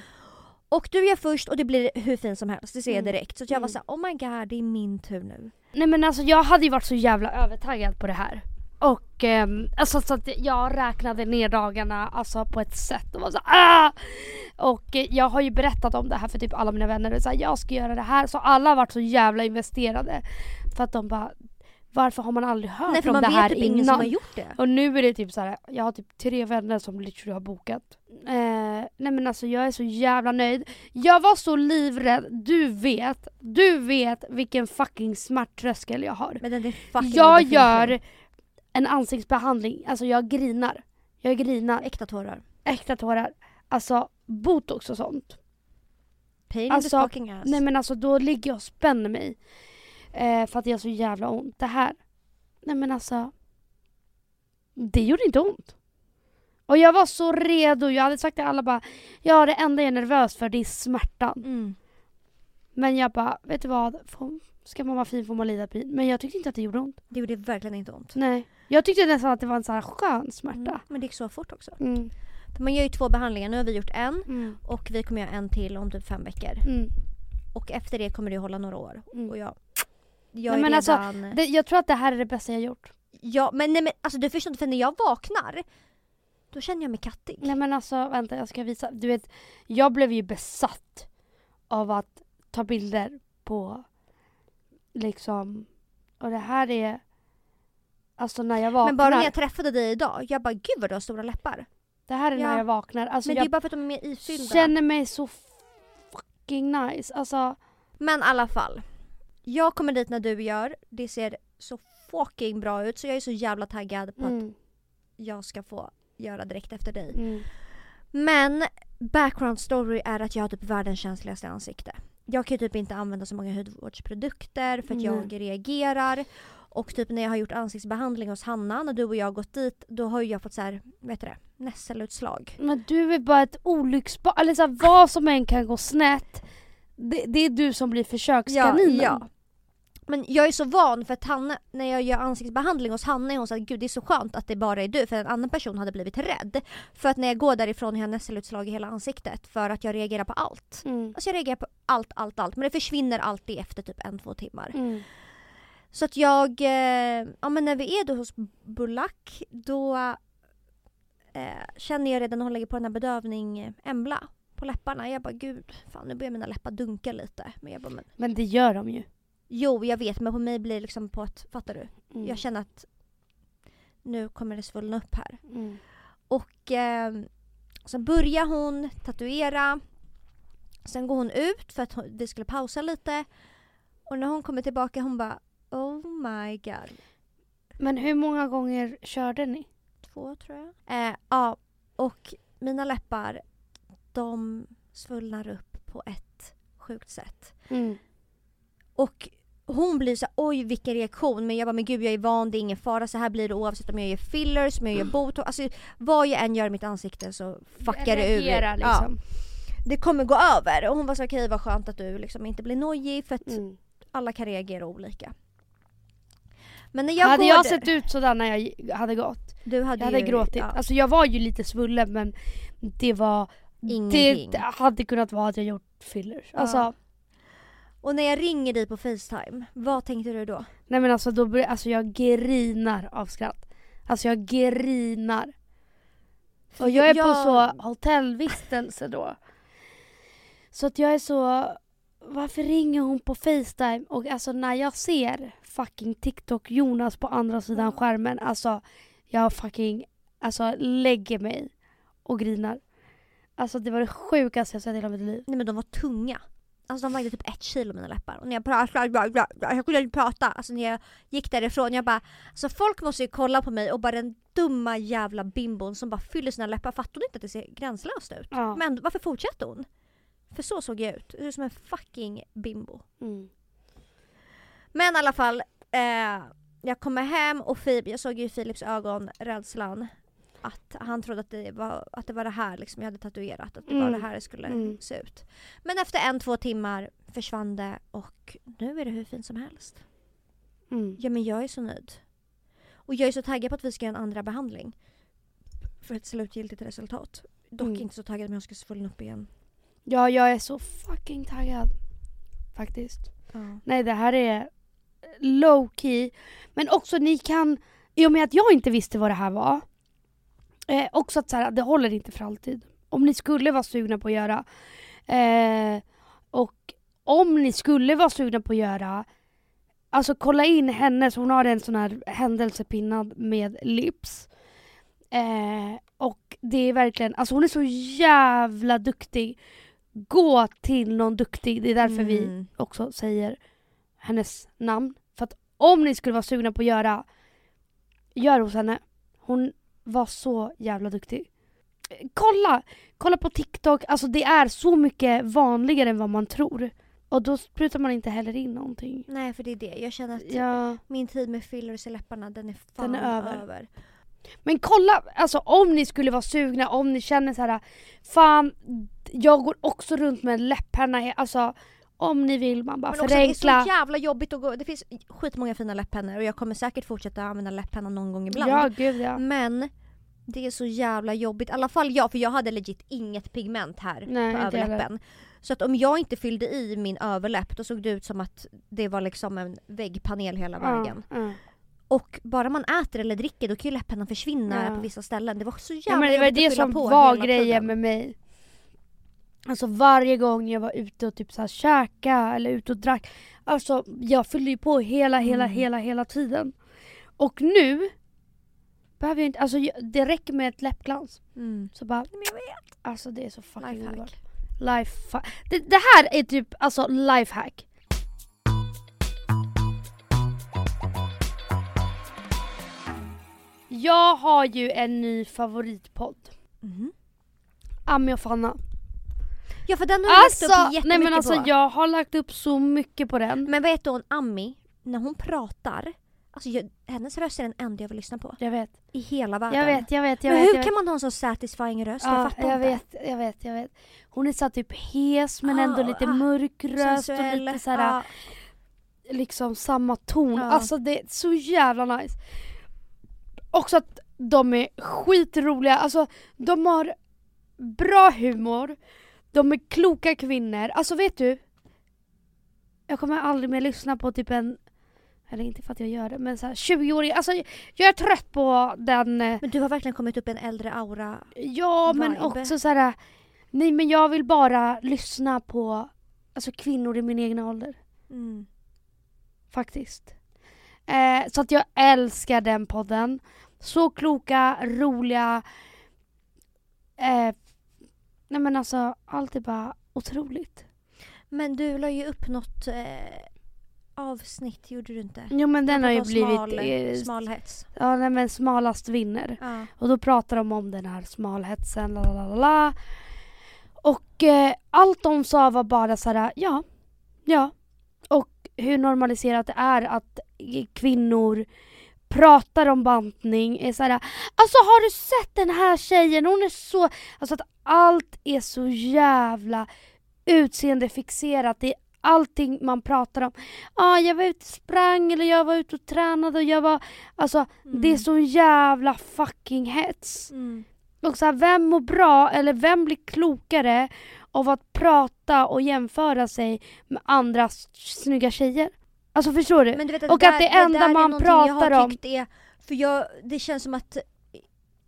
S2: Och du gör först och det blir hur fint som helst, det ser jag
S1: Mm.
S2: direkt. Så jag var
S1: Mm.
S2: såhär, oh my god det är min tur nu.
S1: Nej men alltså jag hade ju varit så jävla övertaggad på det här. Och ehm, alltså så att jag räknade ner dagarna alltså på ett sätt och var så ah! Och eh, jag har ju berättat om det här för typ alla mina vänner och så här, jag ska göra det här. Så alla har varit så jävla investerade. För att de bara, varför har man aldrig hört
S2: Nej för
S1: om
S2: man
S1: det
S2: vet
S1: här
S2: typ
S1: innan?
S2: ingen som har gjort det.
S1: Och nu är det typ så här, jag har typ tre vänner som literally har bokat. Eh, nej men alltså jag är så jävla nöjd. Jag var så livrädd, du vet, du vet vilken fucking smärttröskel jag har.
S2: Men den är fucking
S1: Jag gör en ansiktsbehandling, alltså jag grinar. Jag grinar,
S2: Äkta tårar.
S1: äkta tårar. alltså botox och sånt.
S2: Pain
S1: Alltså,
S2: fucking ass.
S1: Nej men alltså då ligger jag och spänner mig. Eh, för att jag har så jävla ont. Det här, nej men alltså. Det gjorde inte ont. Och jag var så redo, jag hade sagt till alla bara, ja det enda jag är nervös för det är smärtan.
S2: Mm.
S1: Men jag bara, vet du vad? Får, ska man vara fin får man lida pin. Men jag tyckte inte att det gjorde ont.
S2: Det gjorde verkligen inte ont.
S1: Nej. Jag tyckte nästan att det var en sån här skön smärta.
S2: Mm. Men det gick så fort också.
S1: Mm.
S2: Man gör ju två behandlingar. Nu har vi gjort en
S1: Mm.
S2: och vi kommer göra en till om typ fem veckor.
S1: Mm.
S2: Och efter det kommer det hålla några år.
S1: Mm.
S2: Och jag... Jag
S1: Nej, men alltså,
S2: redan...
S1: Det, jag tror att det här är det bästa jag gjort.
S2: Ja, men, nej, men alltså du förstår inte, för när jag vaknar då känner jag mig kattig.
S1: Nej men alltså vänta jag ska visa. Du vet, jag blev ju besatt av att ta bilder på liksom, och det här är, alltså när jag vaknar.
S2: Men bara när jag träffade dig idag, jag bara gud vad du har stora läppar.
S1: det här är
S2: Ja.
S1: när jag vaknar. Alltså
S2: men det är bara för att de är mer ifyllda.
S1: känner mig så fucking nice. Alltså,
S2: Men i alla fall. Jag kommer dit när du gör, det ser så fucking bra ut så jag är så jävla taggad på att
S1: mm,
S2: jag ska få göra direkt efter dig.
S1: mm,
S2: Men background story är att jag har typ världens känsligaste ansikte. Jag kan ju typ inte använda så många hudvårdsprodukter för att
S1: Nej.
S2: jag reagerar. Och typ när jag har gjort ansiktsbehandling hos Hanna, när du och jag har gått dit, då har jag fått så här, vet du det, nässelutslag.
S1: Men du är bara ett olycksbarn, eller så här, vad som än kan gå snett. Det, det är du som blir försökskaninen.
S2: ja. Men jag är så van för att Hanna, när jag gör ansiktsbehandling hos Hanna är hon såhär gud det är så skönt att det bara är du för en annan person hade blivit rädd. För att när jag går därifrån har jag nässelutslag i hela ansiktet för att jag reagerar på allt.
S1: Mm.
S2: Alltså jag reagerar på allt, allt, allt men det försvinner alltid efter typ en, två timmar.
S1: Mm.
S2: Så att jag, eh, ja men när vi är då hos Bulak då eh, känner jag redan när hon lägger på den här bedövning eh, Embla på läpparna. Jag bara gud, fan nu börjar mina läppar dunka lite. Men jag bara, men,
S1: Men det gör de ju.
S2: Jo jag vet men på mig blir det liksom på att, fattar du?
S1: Mm.
S2: Jag känner att nu kommer det svullna upp här.
S1: Mm.
S2: Och eh, sen börjar hon tatuera. Sen går hon ut för att hon, vi skulle pausa lite. Och när hon kommer tillbaka hon bara Oh my god.
S1: Men hur många gånger körde ni?
S2: Två tror jag. Eh, ja, och mina läppar de svullnar upp på ett sjukt sätt.
S1: Mm.
S2: Och hon blir så oj vilken reaktion men jag bara men gud jag är van, det är ingen fara så här blir det oavsett om jag gör fillers, om jag gör botox, alltså vad jag än gör i mitt ansikte så fuckar det ur.
S1: Reagera,
S2: Ja,
S1: liksom.
S2: det kommer gå över och hon var så okej vad skönt att du liksom inte blir nojig för att
S1: Mm.
S2: alla kan reagera olika. Men när jag
S1: hade jag
S2: där-
S1: sett ut sådär när jag hade gått,
S2: du hade
S1: jag hade
S2: ju,
S1: gråtit.
S2: ja,
S1: Alltså jag var ju lite svullen men det var,
S2: ingenting.
S1: det hade kunnat vara att jag gjort fillers.
S2: Ja.
S1: Alltså,
S2: Och när jag ringer dig på Facetime, vad tänkte du då?
S1: nej men alltså då blir, alltså jag grinar av skratt. Alltså jag grinar. Och jag är på så hotellvistelse då. Så att jag är så, varför ringer hon på Facetime? Och alltså när jag ser fucking TikTok Jonas på andra sidan skärmen, alltså jag fucking, alltså lägger mig och grinar. Alltså det var det sjukaste jag sett i hela mitt liv.
S2: Nej men de var tunga. Alltså de vägde typ ett kilo mina läppar. Och när jag pratade, jag kunde inte prata. Alltså när jag gick därifrån, jag bara Alltså folk måste ju kolla på mig och bara den dumma jävla bimbon som bara fyller sina läppar. Fattar hon inte att det ser gränslöst ut?
S1: Ja.
S2: Men varför fortsätter hon? För så såg jag ut. Jag ut som en fucking bimbo.
S1: Mm.
S2: Men i alla fall, eh, jag kommer hem och Filip, jag såg ju i Filips ögon rädslan. Att han trodde att det var, att det var det här liksom jag hade tatuerat. Att det var
S1: Mm.
S2: det här det skulle
S1: Mm.
S2: se ut. Men efter en, två timmar försvann det och nu är det hur fint som helst.
S1: Mm.
S2: Ja men jag är så nöjd. Och jag är så taggad på att vi ska göra en andra behandling. För ett slutgiltigt resultat. Dock
S1: Mm.
S2: inte så taggad om jag ska svullna upp igen.
S1: Ja, jag är så fucking taggad. Faktiskt.
S2: Ja.
S1: Nej, det här är low key. Men också ni kan, i och med att jag inte visste vad det här var. Eh, också att så här, det håller inte för alltid. Om ni skulle vara sugna på att göra. Eh, och om ni skulle vara sugna på att göra. Alltså kolla in henne, så hon har en sån här händelsepinnad med lips. Eh, och det är verkligen, alltså hon är så jävla duktig. Gå till någon duktig, det är därför vi
S2: Mm.
S1: också säger hennes namn. För att om ni skulle vara sugna på att göra, gör hos henne. Hon var så jävla duktig. kolla! Kolla på TikTok, alltså det är så mycket vanligare än vad man tror. Och då sprutar man inte heller in någonting.
S2: Nej för det är det. Jag känner att
S1: Ja.
S2: min tid med fillers i läpparna den är fan
S1: Den är över.
S2: över.
S1: Men kolla, alltså om ni skulle vara sugna, om ni känner så här, fan jag går också runt med en läpppenna, alltså om ni vill man bara
S2: Men också det är
S1: förenkla.
S2: så jävla jobbigt att gå. Det finns skitmånga fina läpppennor och jag kommer säkert fortsätta använda läpppenna någon gång ibland.
S1: Ja gud ja.
S2: Men det är så jävla jobbigt. I alla fall jag, för jag hade legit inget pigment här
S1: Nej,
S2: på överläppen. Så att om jag inte fyllde i min överläpp då såg det ut som att det var liksom en väggpanel hela vägen.
S1: Ja, ja.
S2: Och bara man äter eller dricker då kan ju läpparna försvinna
S1: Ja.
S2: på vissa ställen. Det var så jävla
S1: Ja, men det var
S2: jobbigt
S1: det som var grejen med mig. Alltså varje gång jag var ute och typ så här käka eller ute och drack. Alltså jag fyllde ju på hela, hela,
S2: Mm.
S1: hela, hela tiden. Och nu behöver jag inte, alltså det räcker med ett läppglans.
S2: Mm.
S1: Så bara,
S2: Men jag vet.
S1: alltså det är så fucking underbart.
S2: Lifehack.
S1: Lifehack. Det, det här är typ alltså lifehack. Jag har ju en ny favoritpodd.
S2: Mhm.
S1: Ami och Fanna.
S2: Ja för den har jag lagt upp
S1: Alltså,
S2: jättemycket
S1: nej men alltså
S2: på.
S1: jag har lagt upp så mycket på den.
S2: Men vet du hon Ami, när hon pratar, alltså jag, hennes röst är den enda jag vill lyssna på.
S1: Jag vet,
S2: I hela världen.
S1: jag vet, jag vet, jag
S2: men
S1: vet.
S2: hur
S1: jag
S2: kan
S1: vet.
S2: man ha en så satisfying röst? jag
S1: Ja,
S2: fattar
S1: jag
S2: inte.
S1: vet, jag vet, jag vet. Hon är så typ hes men
S2: Ah,
S1: ändå lite
S2: ah,
S1: mörk röst
S2: Sensuell.
S1: och lite såhär
S2: ja.
S1: liksom samma ton. Alltså det är så jävla nice. Också att de är skitroliga, alltså de har bra humor, de är kloka kvinnor. Alltså vet du? Jag kommer aldrig mer lyssna på typ en, eller inte för att jag gör det, men så här 20-åring. Alltså jag är trött på den, eh,
S2: Men du har verkligen kommit upp i en äldre aura.
S1: ja men
S2: Vibe.
S1: också så här. nej men jag vill bara lyssna på alltså kvinnor i min egna ålder.
S2: Mm.
S1: Faktiskt. Eh, så att jag älskar den podden. Så kloka, roliga. Eh, nej men alltså allt är bara otroligt.
S2: Men du la ju upp något eh, avsnitt, gjorde du inte?
S1: Jo men den har ju blivit...
S2: Smal,
S1: eh,
S2: smalhets.
S1: ja nej men smalast vinner.
S2: Ja.
S1: Och då pratar de om den här smalhetsen, la la la la. Och eh, allt de sa var bara såhär, ja, ja. Och hur normaliserat det är att eh, kvinnor pratar om bantning. Är såhär, alltså har du sett den här tjejen? Hon är så... Alltså att allt är så jävla utseendefixerat. Det är allting man pratar om. ah, jag var ute och sprang eller jag var ute och tränade och jag var... Alltså det är
S2: Mm.
S1: så jävla fucking hets.
S2: Mm.
S1: Och så här, vem mår bra eller vem blir klokare av att prata och jämföra sig med andra snygga tjejer? Alltså förstår du?
S2: Du vet
S1: Och att det enda
S2: där är
S1: man pratar om-
S2: Är, för jag, det känns som att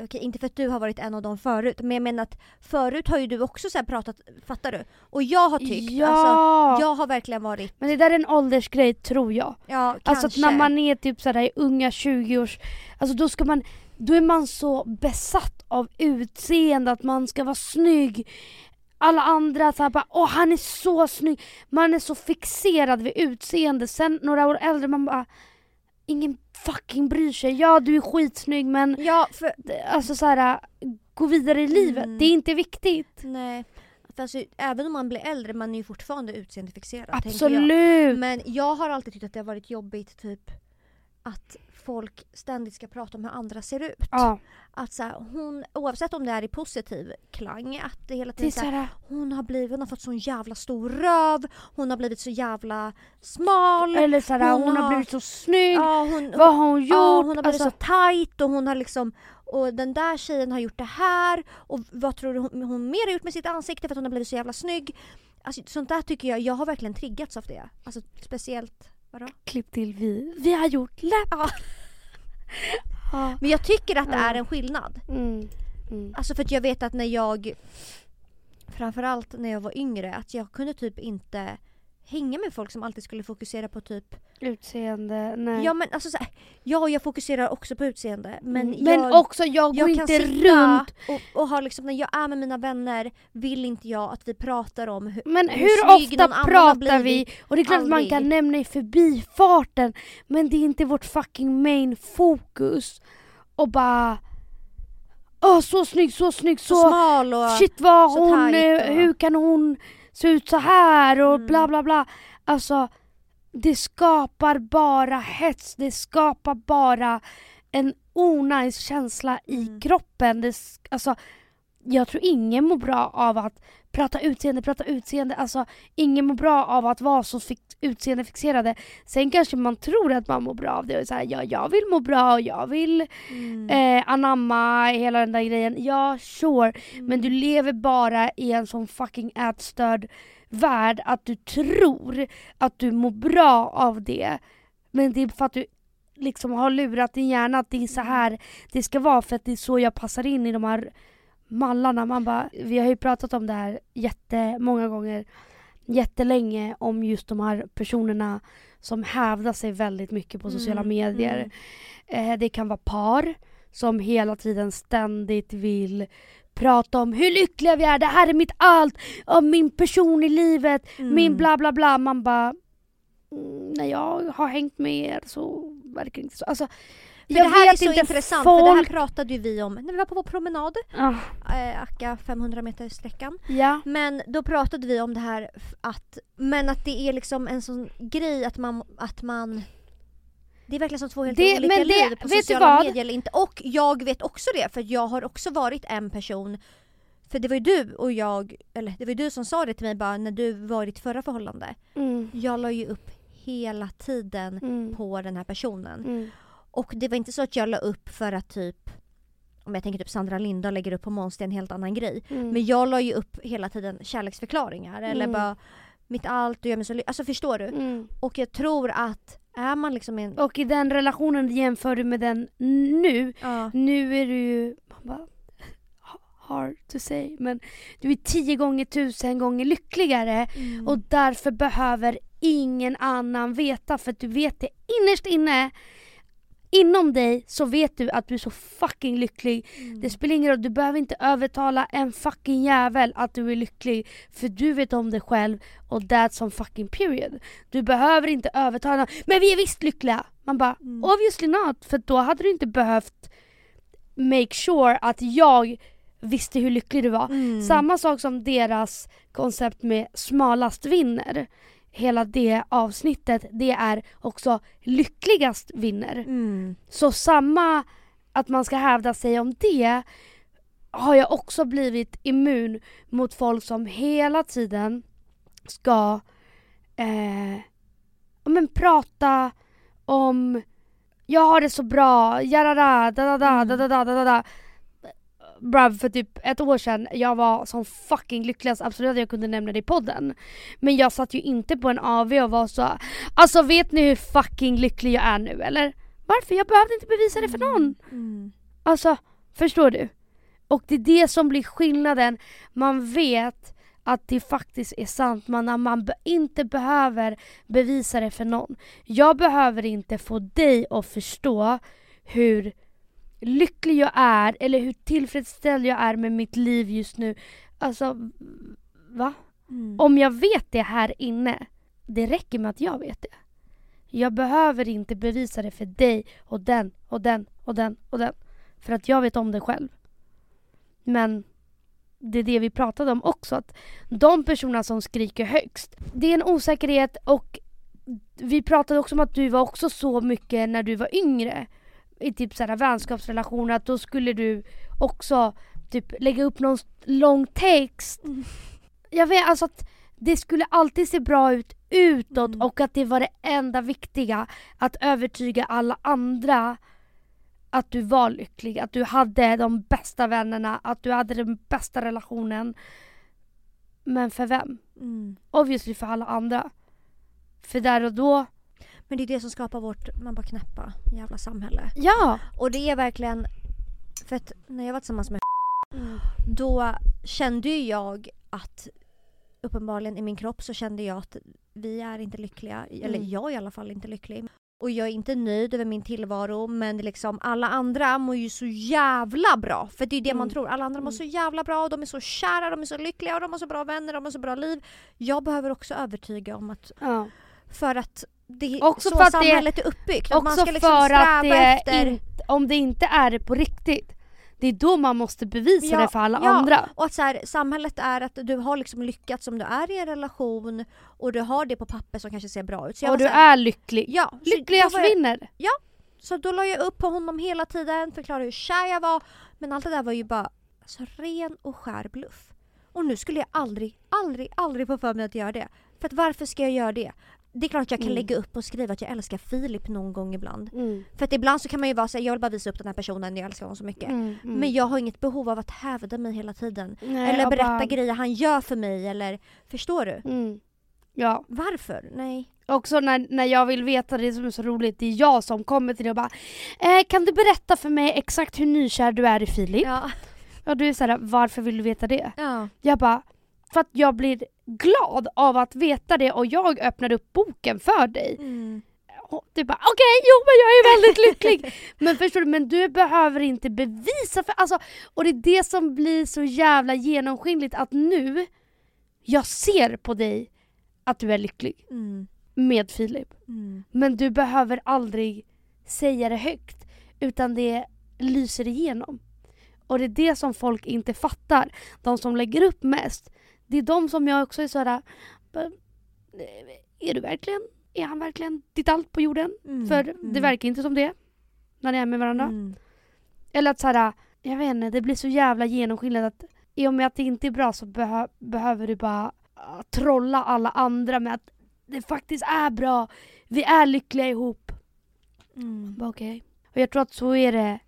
S2: Okej, inte för att du har varit en av dem förut, men jag menar att förut har ju du också så pratat, fattar du? Och jag har tyckt,
S1: ja!
S2: alltså, jag har verkligen varit,
S1: Men det där är en åldersgrej tror jag.
S2: ja
S1: Alltså att när man är typ sådär i unga 20 års... Alltså då ska man... Då är man så besatt av utseende, att man ska vara snygg. Alla andra såhär bara åh han är så snygg. Man är så fixerad vid utseende. Sen några år äldre man bara ingen fucking bryr sig. Ja du är skitsnygg men
S2: Ja, för
S1: alltså såhär gå vidare i livet.
S2: Mm.
S1: Det är inte viktigt.
S2: nej. För alltså, även om man blir äldre, man är ju fortfarande utseendefixerad. tänker Jag.
S1: Absolut.
S2: Men jag har alltid tyckt att det har varit jobbigt typ att folk ständigt ska prata om hur andra ser ut.
S1: Ja,
S2: Att så här, hon, oavsett om det är i positiv klang, att det hela
S1: det
S2: tiden så här, hon har blivit, hon har fått sån jävla stor röv, hon har blivit så jävla smal.
S1: eller såhär hon,
S2: hon
S1: har
S2: har-
S1: blivit så snygg.
S2: Ja, hon,
S1: Vad har hon gjort?
S2: ja, hon har blivit
S1: Alltså,
S2: så tight och hon har liksom och den där tjejen har gjort det här och vad tror du hon, hon mer har gjort med sitt ansikte för att hon har blivit så jävla snygg. Alltså, sånt där tycker jag, jag har verkligen triggats av det. Alltså speciellt, vadå?
S1: klipp till vi. Vi har gjort läpp.
S2: Ja.
S1: Ja.
S2: Men jag tycker att det är en skillnad.
S1: Mm. Mm.
S2: Alltså för att jag vet att när jag Framförallt när jag var yngre att jag kunde typ inte hänga med folk som alltid skulle fokusera på typ
S1: Utseende, nej.
S2: Ja men alltså så här, ja jag fokuserar också på utseende men,
S1: Mm. men
S2: jag,
S1: också jag går
S2: jag
S1: inte runt.
S2: och, och har liksom, när jag är med mina vänner vill inte jag att vi pratar om hur,
S1: Men
S2: hur
S1: hur ofta pratar vi? Och det är klart att man
S2: Aldrig.
S1: kan nämna i förbifarten. Men det är inte vårt fucking main fokus. Och bara... Åh så snygg, så snygg,
S2: Så,
S1: så,
S2: smal och...
S1: shit vad hon, eh,
S2: och-
S1: hur kan hon se ut så här och
S2: Mm.
S1: bla bla bla. Alltså det skapar bara hets, det skapar bara en onajs känsla i
S2: Mm.
S1: kroppen. Det, alltså, jag tror ingen mår bra av att prata utseende, prata utseende. Alltså ingen mår bra av att vara så fix, utseendefixerade. Sen kanske man tror att man mår bra av det och så här, ja jag vill må bra och jag vill
S2: Mm.
S1: eh, anamma hela den där grejen. Ja sure, men du lever bara i en sån fucking ätstörd värld att du tror att du mår bra av det. Men det är för att du liksom har lurat din hjärna att det är så här det ska vara för att det är så jag passar in i de här mallarna. Man bara, vi har ju pratat om det här jättemånga gånger jättelänge om just de här personerna som hävdar sig väldigt mycket på sociala
S2: Mm,
S1: medier.
S2: mm.
S1: Eh, det kan vara par som hela tiden ständigt vill prata om hur lyckliga vi är, det här är mitt allt, om min person i livet, min
S2: Mm.
S1: bla bla bla. Man bara, mm, när jag har hängt med er så verkar det inte så. Alltså, jag
S2: det här är så
S1: inte,
S2: intressant, för det här
S1: folk-
S2: pratade ju vi om när vi var på vår promenad,
S1: Ah,
S2: eh, Akka 500 meter sträckan.
S1: ja.
S2: Men då pratade vi om det här att, men att det är liksom en sån grej att man, att man det är verkligen som två helt
S1: Det-
S2: olika
S1: det-
S2: liv på sociala
S1: vad?
S2: medier eller inte. Och jag vet också det för jag har också varit en person för det var ju du och jag, eller det var ju du som sa det till mig bara när du var i ditt förra förhållande.
S1: Mm,
S2: Jag la ju upp hela tiden
S1: mm,
S2: på den här personen.
S1: mm,
S2: Och det var inte så att jag la upp för att typ om jag tänker typ Sandra Lindahl lägger upp på Måns, det är en helt annan grej.
S1: mm.
S2: Men jag la ju upp hela tiden kärleksförklaringar eller
S1: Mm.
S2: bara mitt allt, du gör mig så Alltså förstår du?
S1: Mm.
S2: Och jag tror att är man liksom en...
S1: Och i den relationen jämför du med den nu,
S2: Ja.
S1: nu är du ju, man bara, hard to say, men du är tio gånger tusen gånger lyckligare
S2: Mm.
S1: och därför behöver ingen annan veta för att du vet det innerst inne Inom dig så vet du att du är så fucking lycklig.
S2: Mm.
S1: Det spelar ingen roll, du behöver inte övertala en fucking jävel att du är lycklig. För du vet om dig själv och that's on fucking period. Du behöver inte övertala men vi är visst lyckliga. Man bara,
S2: Mm.
S1: obviously not. För då hade du inte behövt make sure att jag visste hur lycklig du var.
S2: Mm.
S1: Samma sak som deras koncept med smalast vinner. Hela det avsnittet, det är också lyckligast vinner.
S2: Mm.
S1: Så samma, att man ska hävda sig om det, har jag också blivit immun mot folk som hela tiden ska eh, men prata om jag har det så bra, jarara, da da da da da da da da da Bruv, för typ ett år sedan, jag var som fucking lyckligast, absolut att jag kunde nämna det i podden. Men jag satt ju inte på en AV och var så Alltså vet ni hur fucking lycklig jag är nu eller? Varför? Jag behövde inte bevisa det för någon.
S2: Mm.
S1: Alltså, förstår du? Och det är det som blir skillnaden. Man vet att det faktiskt är sant. Man, man inte behöver bevisa det för någon. Jag behöver inte få dig att förstå hur lycklig jag är eller hur tillfredsställd jag är med mitt liv just nu. Alltså, va?
S2: Mm.
S1: Om jag vet det här inne, det räcker med att jag vet det. Jag behöver inte bevisa det för dig och den och den och den och den. För att jag vet om det själv. Men det är det vi pratade om också. Att de personerna som skriker högst, det är en osäkerhet och vi pratade också om att du var också så mycket när du var yngre. I typ sådana vänskapsrelationer att då skulle du också typ lägga upp någon lång text.
S2: Mm.
S1: Jag vet alltså att det skulle alltid se bra ut utåt
S2: Mm.
S1: och att det var det enda viktiga. Att övertyga alla andra att du var lycklig, att du hade de bästa vännerna, att du hade den bästa relationen. Men för vem?
S2: Mm.
S1: Obviously för alla andra. För där och då,
S2: Men det är det som skapar vårt, man bara knäppa jävla samhälle.
S1: ja!
S2: Och det är verkligen, för att när jag var tillsammans med då kände ju jag att uppenbarligen i min kropp så kände jag att vi är inte lyckliga, eller
S1: Mm.
S2: jag är i alla fall inte lycklig. Och jag är inte nöjd över min tillvaro men liksom alla andra mår ju så jävla bra. För det är ju det man
S1: Mm.
S2: tror. Alla andra mår
S1: Mm.
S2: så jävla bra, de är så kära, de är så lyckliga och de har så bra vänner, de har så bra liv. Jag behöver också övertyga om att
S1: ja.
S2: för att det är
S1: Också
S2: så
S1: för att det-
S2: samhället är uppbyggt. Att man
S1: Också
S2: ska liksom
S1: för att det
S2: efter...
S1: inte, om det inte är det på riktigt, det är då man måste bevisa
S2: Ja,
S1: det för alla
S2: ja.
S1: andra.
S2: Och att så här, samhället är att du har liksom lyckats som du är i en relation och du har det på papper som kanske ser bra ut. Så
S1: Och du
S2: här,
S1: är lycklig.
S2: Ja,
S1: Lyckligast
S2: jag-
S1: vinner.
S2: Så då la jag upp på honom hela tiden, förklarade hur kär jag var. Men allt det där var ju bara alltså, ren och skär bluff. Och nu skulle jag aldrig, aldrig, aldrig få för mig att göra det. För att varför ska jag göra det? Det är klart att jag kan
S1: Mm.
S2: lägga upp och skriva att jag älskar Filip någon gång ibland.
S1: Mm.
S2: För att ibland så kan man ju vara såhär, jag vill bara visa upp den här personen, jag älskar honom så mycket.
S1: Mm. Mm.
S2: Men jag har inget behov av att hävda mig hela tiden.
S1: Nej,
S2: eller berätta
S1: bara-
S2: grejer han gör för mig eller Förstår du?
S1: Mm. Ja,
S2: Varför? Nej.
S1: också när, när jag vill veta det som är så roligt, det är jag som kommer till dig och bara eh, Kan du berätta för mig exakt hur nykär du är i Filip?
S2: Ja.
S1: Och du är såhär, varför vill du veta det?
S2: ja.
S1: Jag bara, för att jag blir glad av att veta det och jag öppnar upp boken för dig.
S2: Mm.
S1: Och du bara okej, jo men jag är väldigt lycklig. men förstår du, men du behöver inte bevisa för alltså, och det är det som blir så jävla genomskinligt att nu, jag ser på dig att du är lycklig
S2: Mm.
S1: med Filip.
S2: Mm.
S1: Men du behöver aldrig säga det högt utan det lyser igenom. Och det är det som folk inte fattar. De som lägger upp mest, det är de som jag också är såhär, "Men, eh, är du verkligen, är han verkligen ditt allt på jorden?
S2: Mm.
S1: För det
S2: Mm.
S1: verkar inte som det när ni är med varandra.
S2: Mm.
S1: Eller att såhär, jag vet inte, det blir så jävla genomskinligt att i och med att det inte är bra så behö- behöver du bara ah, trolla alla andra med att det faktiskt är bra, vi är lyckliga ihop.
S2: Mm.
S1: Okej. Och jag tror att så är det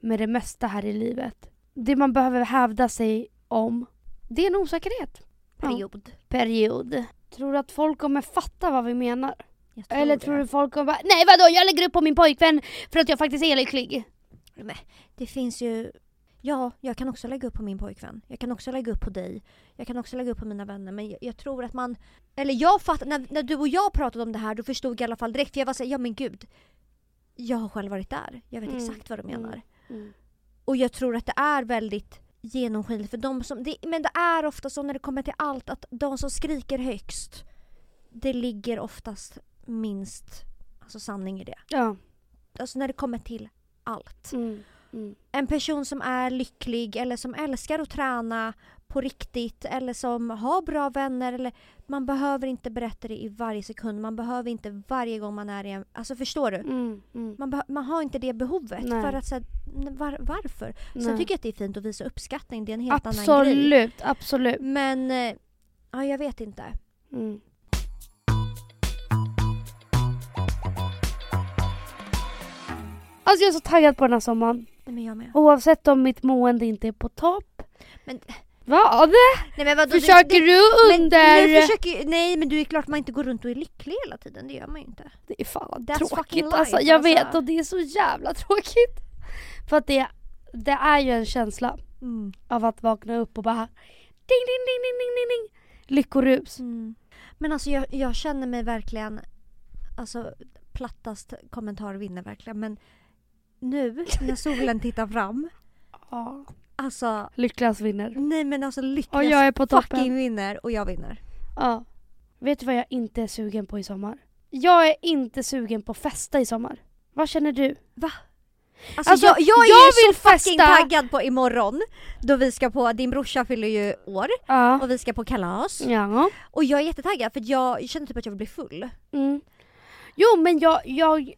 S1: med det mesta här i livet. Det man behöver hävda sig om, det är en osäkerhet. Ja.
S2: Period.
S1: Period. Tror du att folk kommer fatta vad vi menar?
S2: Jag
S1: Eller
S2: det.
S1: tror du folk kommer bara, nej vadå jag lägger upp på min pojkvän för att jag faktiskt är lycklig?
S2: Men det finns ju... Ja, jag kan också lägga upp på min pojkvän. Jag kan också lägga upp på dig. Jag kan också lägga upp på mina vänner. Men jag, jag tror att man... Eller jag fattar, när, när du och jag pratade om det här då förstod jag i alla fall direkt. För jag var såhär, ja men gud. Jag har själv varit där. Jag vet
S1: Mm.
S2: exakt vad du menar.
S1: Mm.
S2: Och jag tror att det är väldigt genomskinligt för de som... Det, men det är ofta så när det kommer till allt att de som skriker högst det ligger oftast minst alltså sanning i det.
S1: Ja.
S2: Alltså när det kommer till allt.
S1: Mm. Mm.
S2: En person som är lycklig eller som älskar att träna på riktigt eller som har bra vänner. Eller, man behöver inte berätta det i varje sekund. Man behöver inte varje gång man är i en... Alltså förstår du?
S1: Mm. Mm.
S2: Man, man har inte det behovet.
S1: Nej.
S2: För att, så här, var, varför? Sen
S1: Nej.
S2: tycker jag att det är fint att visa uppskattning. Det är en helt annan grej.
S1: Absolut, absolut.
S2: Men eh, ja, jag vet inte.
S1: Mm. Alltså jag är så taggad på den här sommaren.
S2: Nej, men jag med.
S1: Oavsett om mitt mående inte är på topp.
S2: Men-
S1: Vad?
S2: Nej, men vadå,
S1: Försöker du
S2: men,
S1: under...
S2: nu försöker, nej men du är klart man inte går runt och är lycklig hela tiden. Det gör man ju inte.
S1: Det är fan
S2: That's
S1: tråkigt
S2: life,
S1: alltså. Jag
S2: alltså.
S1: vet och det är så jävla tråkigt. För att det, det är ju en känsla
S2: Mm.
S1: av att vakna upp och bara ding ding ding ding ding ding ding. Lyckorus.
S2: Mm. Men alltså jag, jag känner mig verkligen, alltså plattast kommentar vinner verkligen men nu när solen tittar fram,
S1: Ja.
S2: Alltså
S1: Lyckligast vinner.
S2: nej men alltså
S1: Och
S2: lyckligast
S1: jag är på toppen.
S2: fucking vinner och jag vinner.
S1: Ja. Vet du vad jag inte är sugen på i sommar? Jag är inte sugen på festa i sommar. Vad känner du?
S2: Alltså,
S1: Alltså,
S2: jag, jag är
S1: jag
S2: ju
S1: vill
S2: så fucking
S1: festa.
S2: taggad på imorgon då vi ska på, din brorsa fyller ju år
S1: Ja.
S2: och vi ska på kalas.
S1: Ja.
S2: Och jag är jättetaggad för att jag känner typ att jag vill bli full.
S1: Mm. Jo men jag, jag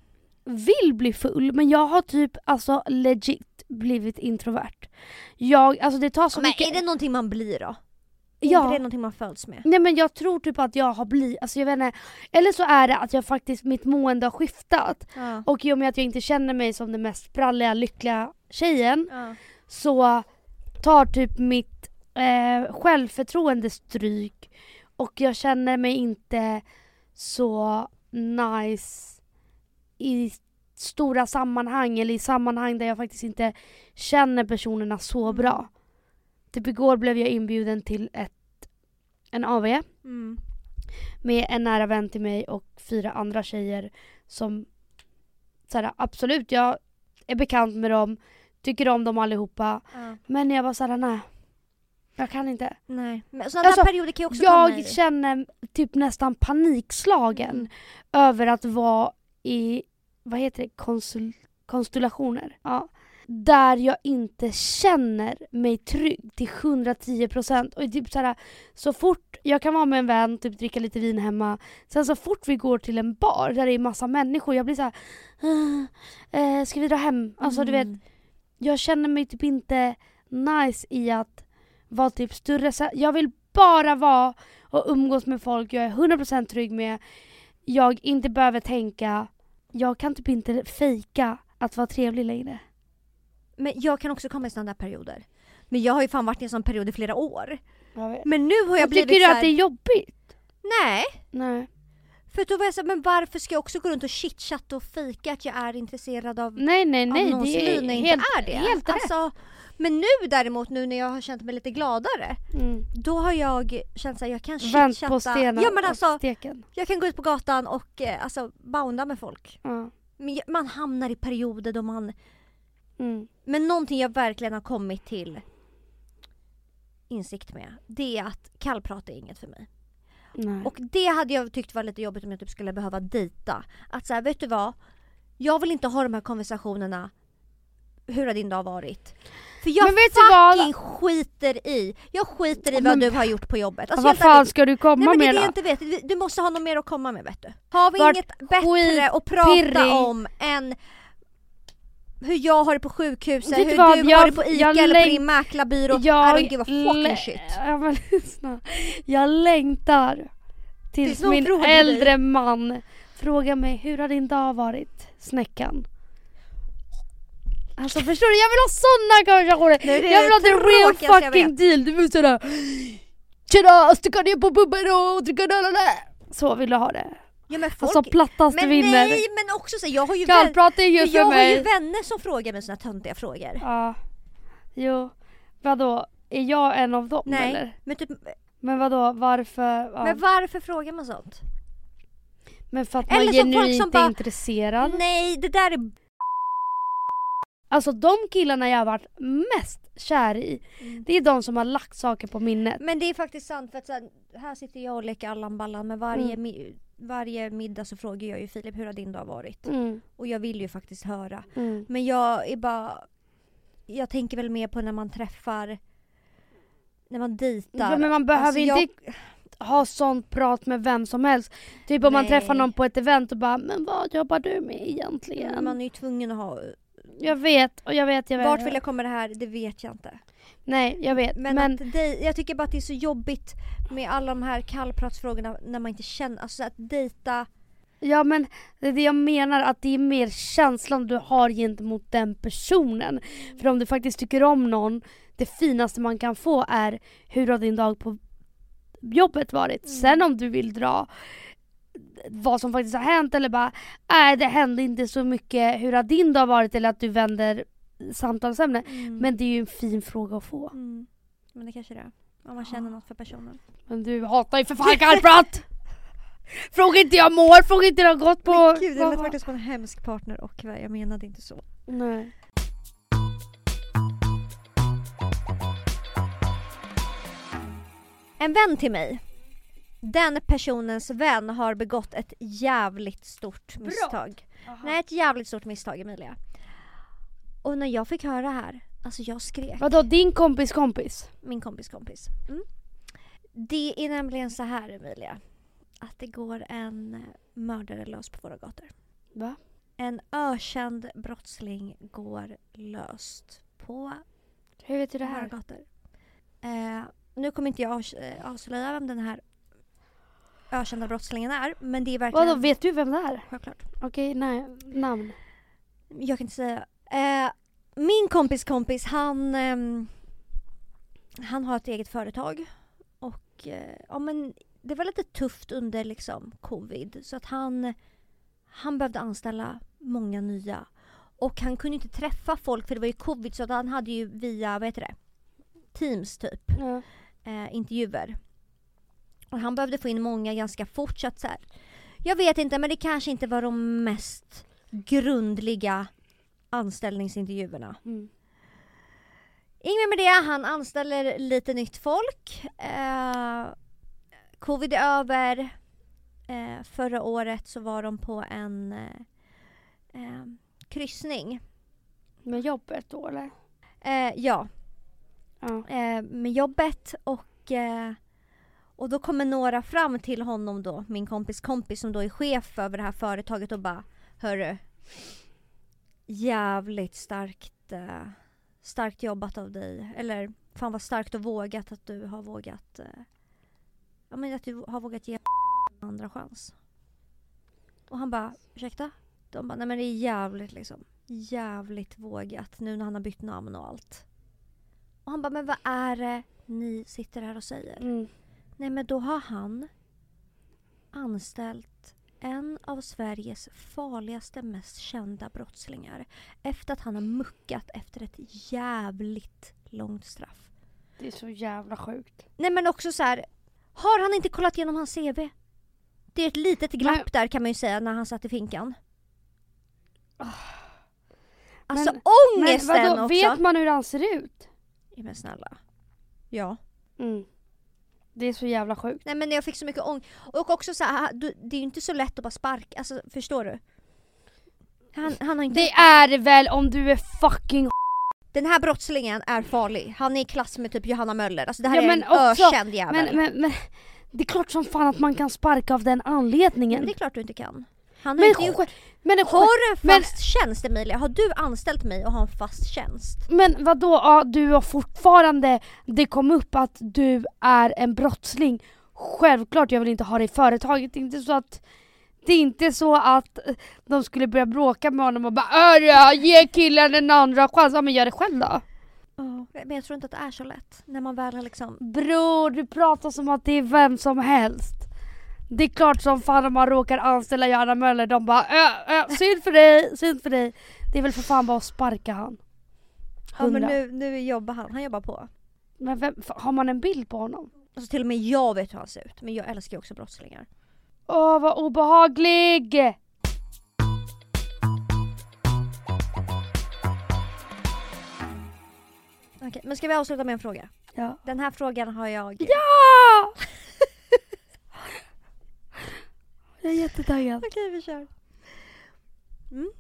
S1: vill bli full men jag har typ alltså legit blivit introvert. Jag, alltså det tar så
S2: men
S1: mycket...
S2: är det någonting man blir då? Är
S1: Ja.
S2: inte det någonting man föds med?
S1: Nej men jag tror typ att jag har blivit, alltså jag vet inte, eller så är det att jag faktiskt, mitt mående har skiftat.
S2: Ja.
S1: Och i och med att jag inte känner mig som den mest spralliga, lyckliga tjejen
S2: Ja.
S1: så tar typ mitt eh, självförtroende stryk och jag känner mig inte så nice i stora sammanhang eller i sammanhang där jag faktiskt inte känner personerna så
S2: Mm.
S1: bra. Typ igår blev jag inbjuden till ett, en AV
S2: Mm.
S1: med en nära vän till mig och fyra andra tjejer som såhär, absolut jag är bekant med dem, tycker om dem allihopa
S2: Ja.
S1: men jag var såhär nej. Jag kan inte.
S2: Nej. Men sådana
S1: Alltså,
S2: perioder kan ju också komma
S1: Jag känner typ nästan panikslagen
S2: Mm.
S1: över att vara i, vad heter det, konsul, konstellationer. Ja. där jag inte känner mig trygg till 110% och typ så, här, så fort jag kan vara med en vän, typ dricka lite vin hemma, sen så fort vi går till en bar där det är massa människor, jag blir så här, "Ah, eh, ska vi dra hem? Alltså du vet,
S2: Mm.
S1: jag känner mig typ inte nice i att vara typ större. Så jag vill bara vara och umgås med folk jag är 100% trygg med. Jag inte behöver tänka, jag kan typ inte fejka att vara trevlig längre.
S2: Men jag kan också komma i sådana där perioder. Men jag har ju fan varit i en sån period i flera år.
S1: Jag vet.
S2: Men nu har jag,
S1: Jag
S2: blivit
S1: tycker du
S2: här,
S1: att det är jobbigt?
S2: Nej,
S1: Nej.
S2: för då var jag såhär, men varför ska jag också gå runt och chitchatta och fejka att jag är intresserad av,
S1: Nej nej nej,
S2: av någon som
S1: det är
S2: Lina
S1: helt,
S2: inte är det?
S1: helt rätt.
S2: Men nu däremot, nu när jag har känt mig lite gladare,
S1: Mm.
S2: då har jag känt att jag kan
S1: Vänt på stenen
S2: Ja men alltså,
S1: steken.
S2: jag kan gå ut på gatan och eh, alltså bounda med folk. Jag- man hamnar i perioder då man
S1: Mm.
S2: Men någonting jag verkligen har kommit till insikt med, det är att kallprat är inget för mig.
S1: Nej.
S2: Och det hade jag tyckt var lite jobbigt om jag typ skulle behöva dejta. Att säga, vet du vad? Jag vill inte ha de här konversationerna. Hur har din dag varit? För jag
S1: Men vet du vad?
S2: fucking skiter i. Jag skiter i
S1: Men-
S2: vad du har gjort på jobbet. Alltså,
S1: vad fan ska du komma
S2: Nej det
S1: med
S2: det
S1: då?
S2: jag inte vet. Du- måste ha något mer att komma med vet du. Har vi
S1: Vart
S2: inget bättre att prata
S1: pirrig.
S2: om än hur jag har det på sjukhuset, hur
S1: vad?
S2: du
S1: Jag-
S2: har det på ICA eller på din mäklarbyrå. I
S1: Jag
S2: don't give a fucking shit.
S1: Ja, men lyssna. Jag längtar tills
S2: Tills
S1: min
S2: frågar dig.
S1: äldre man frågar mig hur har din dag varit, snäckan? Alltså förstår du, jag vill ha sådana konversationer!
S2: Nej,
S1: jag vill ha the real fucking deal! Du vill sådär Tjena, sticka ner på puben och dricka öl Så vill jag ha det.
S2: Ja, men folk...
S1: Alltså plattaste
S2: men
S1: vinner.
S2: nej men också så, jag har ju, vän... Jag
S1: för
S2: har
S1: mig.
S2: ju vänner som frågar mig såna töntiga frågor.
S1: Ja. Jo. Vadå? Är jag en av dem
S2: Nej.
S1: eller?
S2: Men, typ,
S1: Men vadå, varför? Ja.
S2: men varför frågar man sånt?
S1: Men för att man
S2: Eller folk
S1: genuint
S2: som
S1: är
S2: bara-
S1: intresserad.
S2: Nej det där är...
S1: Alltså de killarna jag har varit mest kär i, det är de som har lagt saker på minnet.
S2: Men det är faktiskt sant för att så här, här sitter jag och leker Allan Ballan men varje,
S1: Mm.
S2: mi- varje middag så frågar jag ju Filip hur har din dag varit?
S1: Mm,
S2: Och jag vill ju faktiskt höra.
S1: mm.
S2: Men jag är bara... Jag tänker väl mer på när man träffar... När man dejtar.
S1: Ja, men man behöver
S2: Alltså,
S1: inte ha sånt prat med vem som helst. Typ om man
S2: Nej.
S1: träffar någon på ett event och bara “men vad jobbar du med egentligen?”
S2: Man är ju tvungen att ha...
S1: Jag vet, och jag vet, jag vet.
S2: Vart vill jag komma det här? Det vet jag inte.
S1: Nej, jag vet.
S2: Men,
S1: Men,
S2: att dej, jag tycker bara att det är så jobbigt med alla de här kallpratsfrågorna när man inte känner, alltså att dejta
S1: ja men det är det jag menar, att det är mer känslan du har gentemot den personen. För om du faktiskt tycker om någon, det finaste man kan få är “hur har din dag på jobbet varit?”
S2: Mm.
S1: Sen om du vill dra vad som faktiskt har hänt eller bara nej det hände inte så mycket, hur har din dag varit? Eller att du vänder samtalsämne. Men det är ju en fin fråga att få.
S2: Mm. Men det kanske det är. Om man känner något för personen.
S1: Men du hatar ju för fan kallprat! Fråga inte jag mår, fråga inte hur det har gått på...
S2: Men gud,
S1: vad-
S2: lät faktiskt på en hemsk partner och jag menade inte så.
S1: Nej.
S2: En vän till mig. Den personens vän har begått ett jävligt stort misstag. Nej, ett jävligt stort misstag Emilia. Och när jag fick höra det här, alltså jag skrek.
S1: Vadå din kompis kompis?
S2: Min kompis kompis. Mm. Det är nämligen så här Emilia. Att det går en mördare lös på våra gator.
S1: Va?
S2: En ökänd brottsling går löst på
S1: Hur vet du det
S2: våra
S1: här?
S2: gator. Eh, nu kommer inte jag avs- avslöja vem den här ökända brottslingen är. Men det är verkligen...
S1: Vadå vet du vem det är?
S2: Självklart.
S1: Okej, nej. Namn.
S2: Jag kan inte säga. Eh, min kompis kompis han, ehm, han har ett eget företag. Och eh, ja, men det var lite tufft under liksom covid. Så att han, han behövde anställa många nya. Och han kunde inte träffa folk för det var ju covid så att han hade ju via, vad heter det? Teams typ,
S1: Ja.
S2: eh, intervjuer. Och han behövde få in många ganska fort så att så här, Jag vet inte men det kanske inte var de mest grundliga anställningsintervjuerna.
S1: Mm.
S2: Inget med det, han anställer lite nytt folk. Eh, covid är över. Eh, förra året så var de på en eh, eh, kryssning.
S1: Med jobbet då eller?
S2: Eh, ja,
S1: Ja.
S2: eh, med jobbet och, och då kommer några fram till honom då, min kompis kompis som då är chef över det här företaget och bara Hörru, jävligt starkt, eh, starkt jobbat av dig. Eller fan vad starkt och vågat att du har vågat eh, Ja men att du har vågat ge en andra chans. Och han bara, ursäkta? De bara, nej men det är jävligt liksom, jävligt vågat nu när han har bytt namn och allt. Och han bara, men vad är det ni sitter här och säger?
S1: Mm.
S2: Nej men då har han anställt en av Sveriges farligaste, mest kända brottslingar efter att han har muckat efter ett jävligt långt straff.
S1: Det är så jävla sjukt.
S2: Nej men också så här, har han inte kollat igenom hans CV? Det är ett litet glapp
S1: Men-
S2: där kan man ju säga när han satt i finkan. Alltså
S1: Men- Men
S2: ångesten
S1: vadå,
S2: också!
S1: vet man hur han ser ut?
S2: Ja, men snälla. Ja.
S1: Mm. Det är så jävla sjukt.
S2: Nej men jag fick så mycket ångest. Och också så här, du, det är ju inte så lätt att bara sparka, alltså förstår du? Han, han har inte...
S1: Det är det väl om du är fucking
S2: Den här brottslingen är farlig. Han är i klass med typ Johanna Möller. Alltså det här
S1: Ja,
S2: är en
S1: också-
S2: ökänd jävel.
S1: men, men, men det är klart som fan att man kan sparka av den anledningen.
S2: Men det är klart du inte kan. Han har
S1: Men,
S2: inte gjort...
S1: men,
S2: Har du en
S1: men-
S2: fast tjänst Emilia? Har du anställt mig och har en fast tjänst?
S1: men vadå, ja, du har fortfarande, det kom upp att du är en brottsling. Självklart jag vill inte ha dig i företaget. Det är inte så att det är inte så att eh, de skulle börja bråka med honom och bara Örja, ge killen en andra chans. Ja men gör det själv då.
S2: Men jag tror inte att det är så lätt. När man väl har liksom...
S1: Bror, du pratar som att det är vem som helst. Det är klart som fan om man råkar anställa Johanna Möller, de bara äh, äh, synd för dig, synd för dig. Det är väl för fan bara att sparka han.
S2: Ja men nu, nu jobbar han, han jobbar på.
S1: Men vem, har man en bild på honom?
S2: Alltså till och med jag vet hur han ser ut. Men jag älskar ju också brottslingar.
S1: Åh vad obehaglig!
S2: Okej, men ska vi avsluta med en fråga?
S1: Ja.
S2: Den här frågan har jag...
S1: Ja! Jag är jättetaggad.
S2: Okej, vi kör. Mm.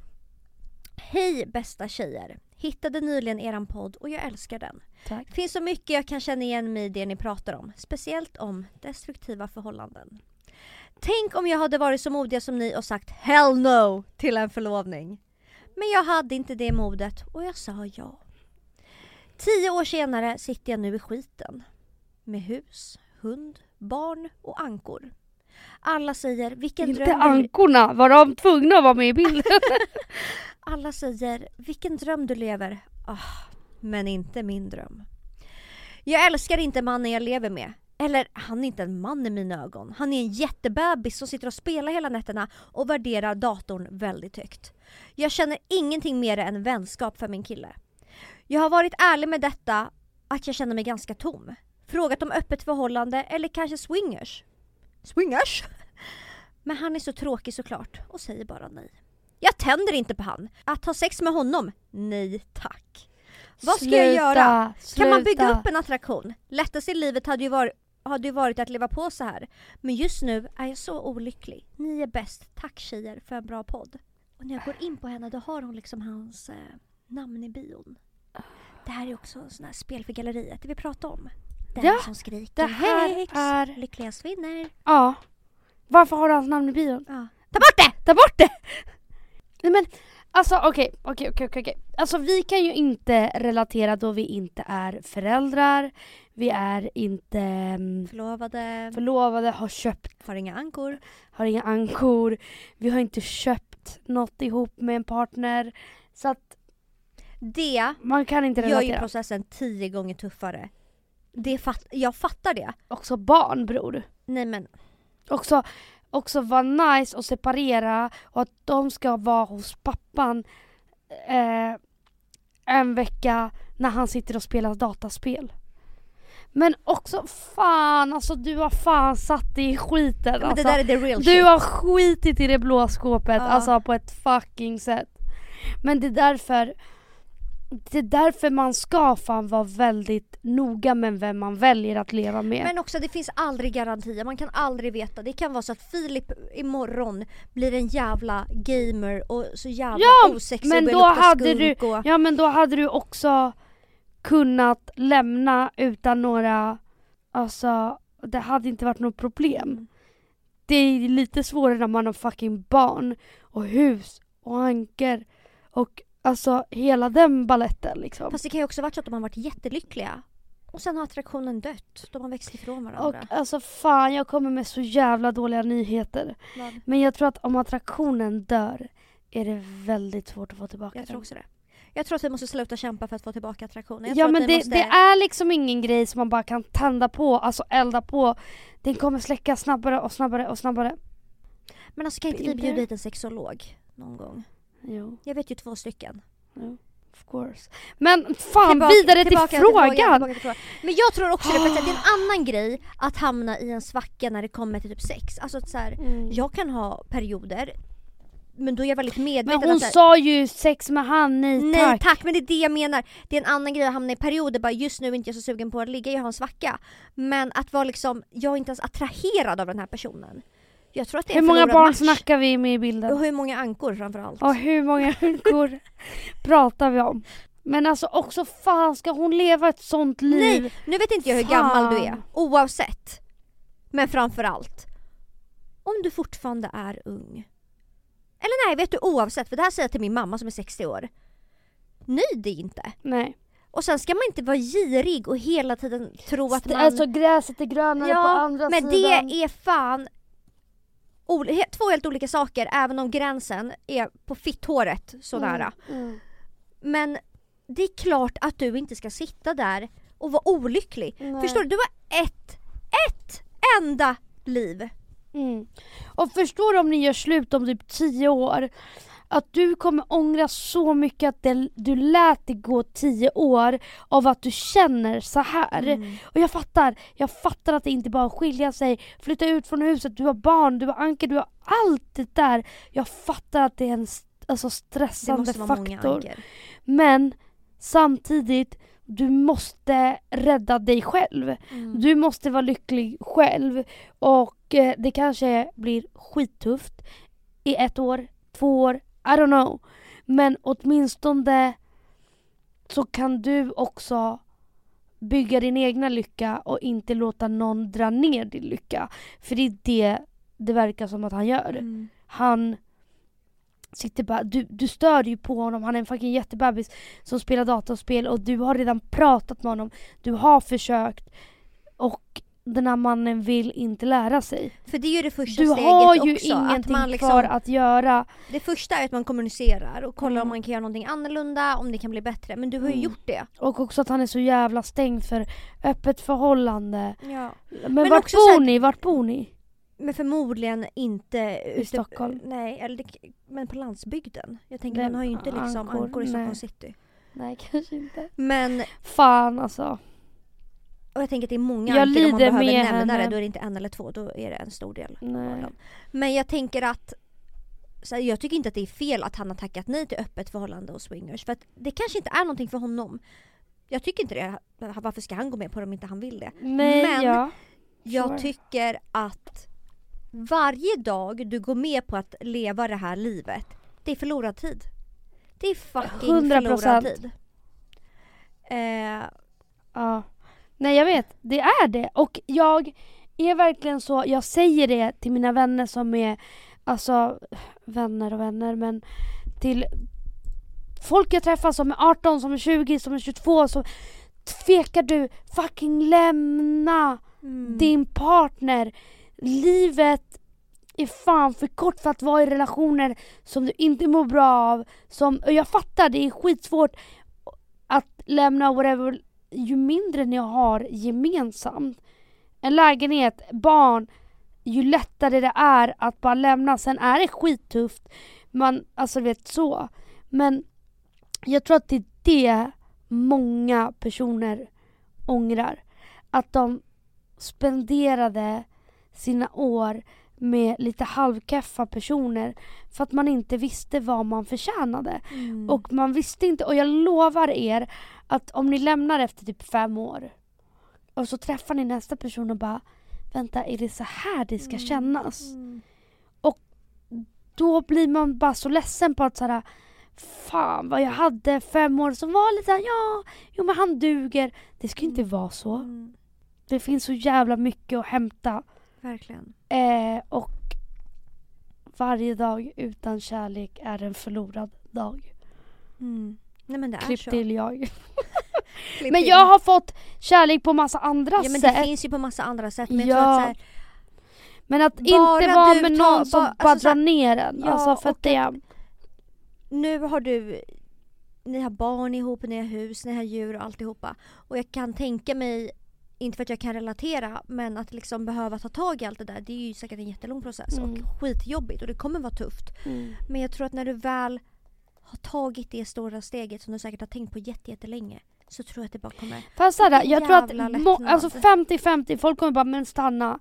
S2: Hej bästa tjejer! Hittade nyligen eran podd och jag älskar den.
S1: Tack.
S2: Finns så mycket jag kan känna igen mig i det ni pratar om. Speciellt om destruktiva förhållanden. Tänk om jag hade varit så modig som ni och sagt hell no till en förlovning. Men jag hade inte det modet och jag sa ja. Tio år senare sitter jag nu i skiten. Med hus, hund, barn och ankor. Alla säger vilken
S1: Inte
S2: dröm du...
S1: ankorna, var de tvungna att vara med i bilden?
S2: Alla säger vilken dröm du lever. Ah, men inte min dröm. Jag älskar inte mannen jag lever med. Eller han är inte en man i mina ögon. Han är en jättebebis som sitter och spelar hela nätterna och värderar datorn väldigt högt. Jag känner ingenting mer än vänskap för min kille. Jag har varit ärlig med detta att jag känner mig ganska tom. Frågat om öppet förhållande eller kanske swingers. Swingers? Men han är så tråkig såklart och säger bara nej. Jag tänder inte på han. Att ha sex med honom? Nej tack. Vad ska jag göra? Kan man bygga
S1: sluta.
S2: upp en attraktion? Lättast i livet hade ju, varit, hade ju varit att leva på så här. Men just nu är jag så olycklig. Ni är bäst. Tack tjejer för en bra podd. Och när jag går in på henne då har hon liksom hans eh, namn i bion. Det här är också en sån här spel för galleriet, det vi pratar om. Den
S1: Ja,
S2: som skriker
S1: det här
S2: högst,
S1: är-
S2: lyckligast vinner.
S1: Ja. Varför har du hans namn i bion?
S2: Ja. Ta bort det!
S1: Ta bort det! Nej men alltså okej, okej, okej, okej, okej. Alltså vi kan ju inte relatera då vi inte är föräldrar, vi är inte mm,
S2: Förlovade,
S1: förlovade, har köpt,
S2: har inga ankor.
S1: har inga ankor, vi har inte köpt något ihop med en partner. Så att
S2: Det
S1: man kan inte
S2: gör ju processen tio gånger tuffare. Det fatt, jag fattar det.
S1: Också barn bror.
S2: Nej men
S1: Också, också vara nice och separera och att de ska vara hos pappan eh, en vecka när han sitter och spelar dataspel. Men också fan alltså du har fan satt dig i skiten
S2: men
S1: alltså.
S2: det där är the real
S1: Du
S2: shit.
S1: har skitit i det blå skåpet
S2: Ja.
S1: alltså på ett fucking sätt. Men det är därför det är därför man ska fan vara väldigt noga med vem man väljer att leva med.
S2: Men också det finns aldrig garantier, man kan aldrig veta. Det kan vara så att Filip imorgon blir en jävla gamer och så jävla
S1: Ja,
S2: osexig
S1: men
S2: och
S1: då hade du-
S2: och...
S1: Ja men då hade du också kunnat lämna utan några, alltså det hade inte varit något problem.
S2: Mm.
S1: Det är lite svårare när man har fucking barn och hus och anker och alltså hela den balletten liksom.
S2: Fast det kan ju också varit så att de har varit jättelyckliga. Och sen har attraktionen dött. De har växt ifrån varandra.
S1: Och alltså fan jag kommer med så jävla dåliga nyheter.
S2: Vad?
S1: Men jag tror att om attraktionen dör är det väldigt svårt att få tillbaka
S2: Jag tror
S1: den.
S2: också det. Jag tror att vi måste sluta kämpa för att få tillbaka attraktionen. Jag
S1: Ja
S2: tror
S1: men det,
S2: måste...
S1: det är liksom ingen grej som man bara kan tända på, alltså elda på. Den kommer släcka snabbare och snabbare och snabbare.
S2: Men alltså kan inte vi bjuda hit en sexolog någon gång?
S1: Jo,
S2: Jag vet ju två stycken.
S1: jo. Of course. Men fan
S2: Tillbaka-
S1: vidare till frågan!
S2: tillbaka till frågan. Men jag tror också det, för att det är en annan grej att hamna i en svacka när det kommer till typ sex. Alltså att så här,
S1: Mm.
S2: jag kan ha perioder men då är jag väldigt medveten
S1: Men hon
S2: här,
S1: sa ju sex med han, nej,
S2: Nej
S1: tack.
S2: tack. men det är det jag menar. Det är en annan grej att hamna i perioder, bara just nu är inte jag så sugen på att ligga, jag har en svacka. Men att vara liksom, jag är inte ens attraherad av den här personen. Jag tror att det är
S1: Hur många barn
S2: match.
S1: snackar vi med i bilden?
S2: Och hur många ankor framförallt.
S1: Och hur många ankor pratar vi om? Men alltså också fan ska hon leva ett sånt liv?
S2: Nej, nu vet inte jag hur
S1: Fan.
S2: gammal du är, oavsett. Men framförallt, om du fortfarande är ung. Eller nej, vet du oavsett, för det här säger jag till min mamma som är 60 år. Nöj dig inte.
S1: Nej.
S2: Och sen ska man inte vara girig och hela tiden tro att man...
S1: Alltså gräset är grönare på andra
S2: men
S1: sidan.
S2: det är fan två helt olika saker även om gränsen är på fitthåret så nära.
S1: Mm.
S2: Men det är klart att du inte ska sitta där och vara olycklig.
S1: Nej.
S2: Förstår du? Du har ett, ett enda liv.
S1: Mm. Och förstår du om ni gör slut om typ 10 år att du kommer ångra så mycket att det, du lät det gå 10 år av att du känner så här.
S2: Mm.
S1: Och jag fattar, jag fattar att det inte bara skilja sig, flytta ut från huset, du har barn, du har anker, du har allt det där. Jag fattar att det är en alltså stressande
S2: måste vara många
S1: faktor. Men samtidigt, du måste rädda dig själv.
S2: Mm.
S1: Du måste vara lycklig själv och eh, det kanske blir skittufft i ett år, två år, I don't know. Men åtminstone så kan du också bygga din egna lycka och inte låta någon dra ner din lycka. För det är det det verkar som att han gör.
S2: Mm.
S1: Han sitter bara, du, du stör ju på honom, han är en fucking jättebebis som spelar dataspel och du har redan pratat med honom, du har försökt och den här mannen vill inte lära sig.
S2: För det är ju det första
S1: Du
S2: steget
S1: har ju
S2: också. Att
S1: ingenting
S2: man liksom,
S1: kvar att göra.
S2: Det första är att man kommunicerar och kollar om
S1: Mm.
S2: man kan göra någonting annorlunda, om det kan bli bättre. Men du har ju
S1: Mm.
S2: gjort det.
S1: Och också att han är så jävla stängd för öppet förhållande.
S2: Ja.
S1: Men,
S2: Men
S1: vart
S2: också
S1: bor ni? Vart bor ni?
S2: Men förmodligen inte ute,
S1: Stockholm?
S2: Nej, eller det, men på landsbygden. Jag tänker
S1: Nej,
S2: man har ju inte liksom
S1: ankor,
S2: ankor, i
S1: nej.
S2: Stockholm city.
S1: Nej kanske inte.
S2: Men,
S1: Fan alltså.
S2: Och jag tänker att det är många
S1: Jag
S2: ankor om man behöver
S1: med
S2: nämna det.
S1: henne.
S2: Då är det inte en eller två, då är det en stor del.
S1: Nej.
S2: Men jag tänker att så här, jag tycker inte att det är fel att han har tackat nej till öppet förhållande och swingers. För att det kanske inte är någonting för honom. Jag tycker inte det. Varför ska han gå med på det om inte han vill det?
S1: Nej
S2: Men-
S1: ja.
S2: Jag
S1: Sure.
S2: tycker att varje dag du går med på att leva det här livet, det är förlorad tid. Det är fucking
S1: 100%.
S2: förlorad tid. Eh,
S1: Ja. Nej jag vet, det är det. Och jag är verkligen så, jag säger det till mina vänner som är, alltså vänner och vänner men till folk jag träffar som är 18, som är 20, som är 22 så tvekar du, fucking lämna
S2: mm.
S1: din partner. Livet är fan för kort för att vara i relationer som du inte mår bra av. Som, och jag fattar, det är skitsvårt att lämna whatever ju mindre ni har gemensamt. En lägenhet, barn, ju lättare det är att bara lämna. Sen är det skittufft. Man, alltså vet så. Men jag tror att det är det många personer ångrar. Att de spenderade sina år med lite halvkeffa personer för att man inte visste vad man förtjänade.
S2: Mm.
S1: Och man visste inte, och jag lovar er att om ni lämnar efter typ fem år och så träffar ni nästa person och bara vänta, är det så här det ska
S2: Mm.
S1: kännas?
S2: Mm.
S1: Då blir man bara så ledsen på att såhär Fan vad jag hade fem år som var lite såhär, ja, jo men han duger. Det ska inte vara så.
S2: Mm.
S1: Det finns så jävla mycket att hämta.
S2: Verkligen.
S1: Eh, och varje dag utan kärlek är en förlorad dag.
S2: Mm. Nej men det är så.
S1: till jag.
S2: Klipp
S1: Men jag har fått kärlek på massa andra
S2: Ja men det
S1: sätt.
S2: finns ju på massa andra sätt men jag
S1: Ja.
S2: tror att så här,
S1: Men att inte vara med någon som
S2: bara-
S1: bara
S2: alltså så
S1: drar ner en.
S2: Ja,
S1: alltså för att det...
S2: att- nu har du ni har barn ihop, ni har hus, ni har djur och alltihopa. Och jag kan tänka mig, inte för att jag kan relatera, men att liksom behöva ta tag i allt det där. Det är ju säkert en jättelång process
S1: Mm.
S2: och skitjobbigt och det kommer vara tufft.
S1: Mm.
S2: Men jag tror att när du väl har tagit det stora steget som du säkert har tänkt på jätte- jättelänge så tror jag att det bara kommer...
S1: Fast såhär, jag tror att må, alltså 50-50, folk kommer bara men stanna.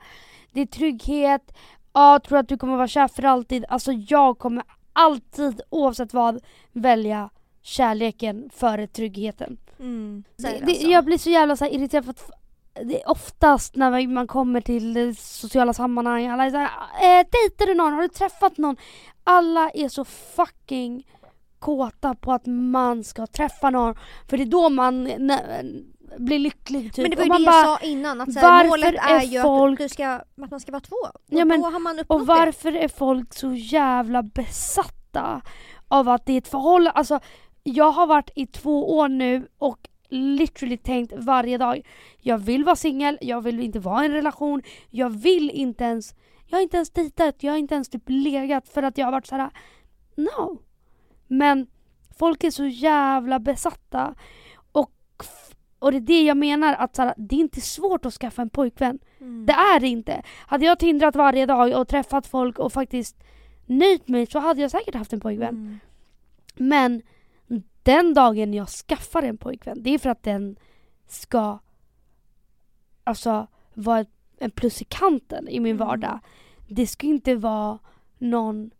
S1: Det är trygghet, ja tror att du kommer vara kär för alltid. Alltså jag kommer alltid oavsett vad välja kärleken före tryggheten.
S2: Mm.
S1: Det, det, jag blir så jävla så irriterad för att det är oftast när man kommer till sociala sammanhang, alla är såhär eh, dejtar du någon? Har du träffat någon? Alla är så fucking kåta på att man ska träffa någon för det är då man blir lycklig typ.
S2: Men det var ju det
S1: bara,
S2: jag sa innan, att så här,
S1: varför
S2: målet
S1: är
S2: är ju
S1: folk-
S2: att, ska, att man ska vara två. Och
S1: Ja, men-
S2: då har man
S1: Och varför är folk så jävla besatta av att det är ett förhållande? Alltså, jag har varit i två år nu och literally tänkt varje dag. Jag vill vara singel, jag vill inte vara i en relation, jag vill inte ens, jag har inte ens dejtat, jag har inte ens typ legat för att jag har varit så här. no. Men folk är så jävla besatta och, och det är det jag menar att så här, det är inte svårt att skaffa en pojkvän.
S2: det? Mm.
S1: Det är det inte. Hade jag tindrat varje dag och träffat folk och faktiskt nöjt mig så hade jag säkert haft en pojkvän.
S2: Mm.
S1: Men den dagen jag skaffar en pojkvän, det är för att den ska alltså vara en plus i kanten i min
S2: Mm.
S1: vardag. Det ska inte vara någon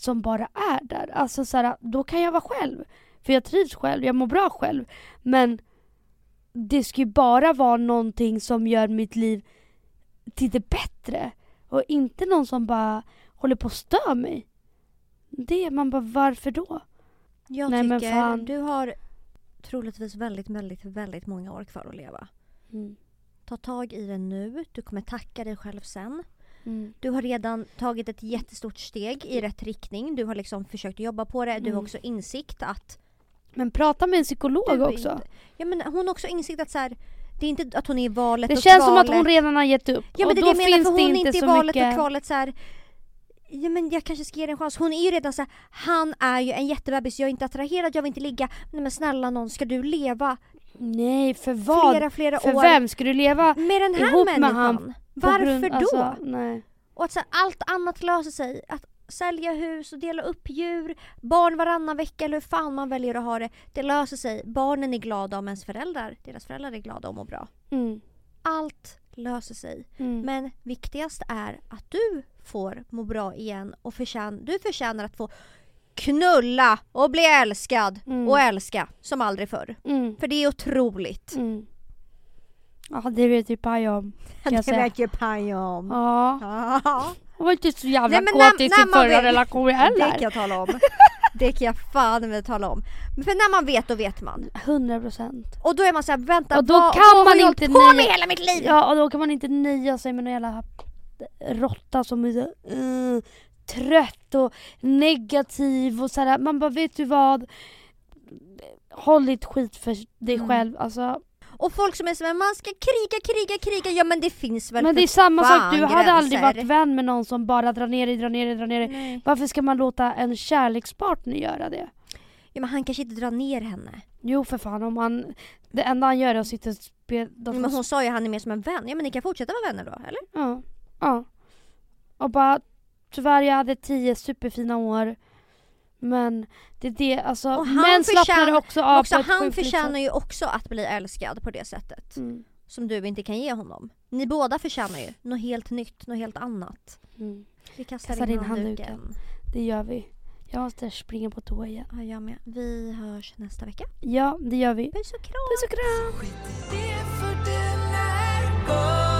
S1: som bara är där. Alltså så här, då kan jag vara själv. För jag trivs själv, jag mår bra själv. Men det ska ju bara vara någonting som gör mitt liv till det bättre. Och inte någon som bara håller på att stö mig. Det, man bara varför då?
S2: Jag
S1: Nej, men
S2: tycker
S1: fan.
S2: du har troligtvis väldigt, väldigt, väldigt många år kvar att leva.
S1: Mm.
S2: Ta tag i det nu, du kommer tacka dig själv sen.
S1: Mm.
S2: Du har redan tagit ett jättestort steg i rätt riktning. Du har liksom försökt jobba på det. Du har
S1: Mm.
S2: också insikt att...
S1: Men prata med en psykolog också.
S2: Inte, ja men hon har också insikt att så här, det är inte att hon är i valet
S1: Det
S2: och
S1: känns som att
S2: kvalet.
S1: hon redan har gett upp.
S2: Ja men det är det jag menar för hon är
S1: inte
S2: i valet
S1: mycket...
S2: och kvalet så här. Ja men jag kanske ska ge det en chans. Hon är ju redan så här, han är ju en jättebebis, jag är inte attraherad, jag vill inte ligga. Nej men snälla någon, ska du leva
S1: Nej, för vad?
S2: flera flera
S1: för
S2: år
S1: vem? Ska du leva
S2: med den här
S1: ihop med
S2: människan?
S1: han på
S2: Varför
S1: grund,
S2: då?
S1: Alltså, nej.
S2: Och att så här, allt annat löser sig. Att sälja hus och dela upp djur, barn varannan vecka eller hur fan man väljer att ha det. Det löser sig. Barnen är glada om ens föräldrar, deras föräldrar är glada och mår bra.
S1: Mm.
S2: Allt löser sig.
S1: Mm.
S2: Men viktigast är att du får må bra igen och förtjän- du förtjänar att få knulla och bli älskad
S1: Mm.
S2: och älska som aldrig förr.
S1: Mm.
S2: För det är otroligt.
S1: Mm. Ja, det vet ju Paj om. Jag säga.
S2: ju paj om.
S1: Ja,
S2: Ja.
S1: hon var inte så jävla
S2: Nej,
S1: kåt i sin förra
S2: vet-
S1: relation
S2: Det kan
S1: heller.
S2: jag tala om. Det kan jag fan med tala om. För när man vet, då vet man.
S1: 100 procent.
S2: Och då är man såhär, vänta
S1: Och då
S2: vad,
S1: kan
S2: vad
S1: man
S2: har
S1: inte
S2: på med hela mitt liv?
S1: Ja, och då kan man inte nöja sig med någon jävla råtta som är så, uh, trött och negativ och sådär. Man bara, vet du vad? Håll ditt skit för dig
S2: Mm.
S1: själv. Alltså,
S2: Och folk som är såhär, man ska kriga, kriga, kriga. Ja men det finns väl
S1: men det är samma sak, du hade aldrig
S2: gränser.
S1: varit vän med någon som bara drar ner dig, drar ner dig, drar ner dig. Varför ska man låta en kärlekspartner göra det?
S2: Ja men han kanske inte drar ner henne.
S1: Jo för fan, om han, det enda han gör är att sitta och spela...
S2: Ja, men hon sa ju att han är mer som en vän. Ja men ni kan fortsätta vara vänner då, eller?
S1: Ja, ja. Och bara, tyvärr jag hade tio superfina år. Men det är det, alltså
S2: Och han
S1: män slappnar också av
S2: också
S1: på ett
S2: han förtjänar ju också att bli älskad på det sättet.
S1: Mm.
S2: som du inte kan ge honom. Ni båda förtjänar ju något helt nytt, något helt annat.
S1: Mm.
S2: Vi kastar,
S1: Kastar
S2: in
S1: in
S2: handduken.
S1: handduken. Det gör vi. Jag måste springa på toa igen.
S2: Ja, jag med. Vi hörs nästa vecka.
S1: Ja, det gör vi.
S2: Puss och kram!
S1: Puss och kram!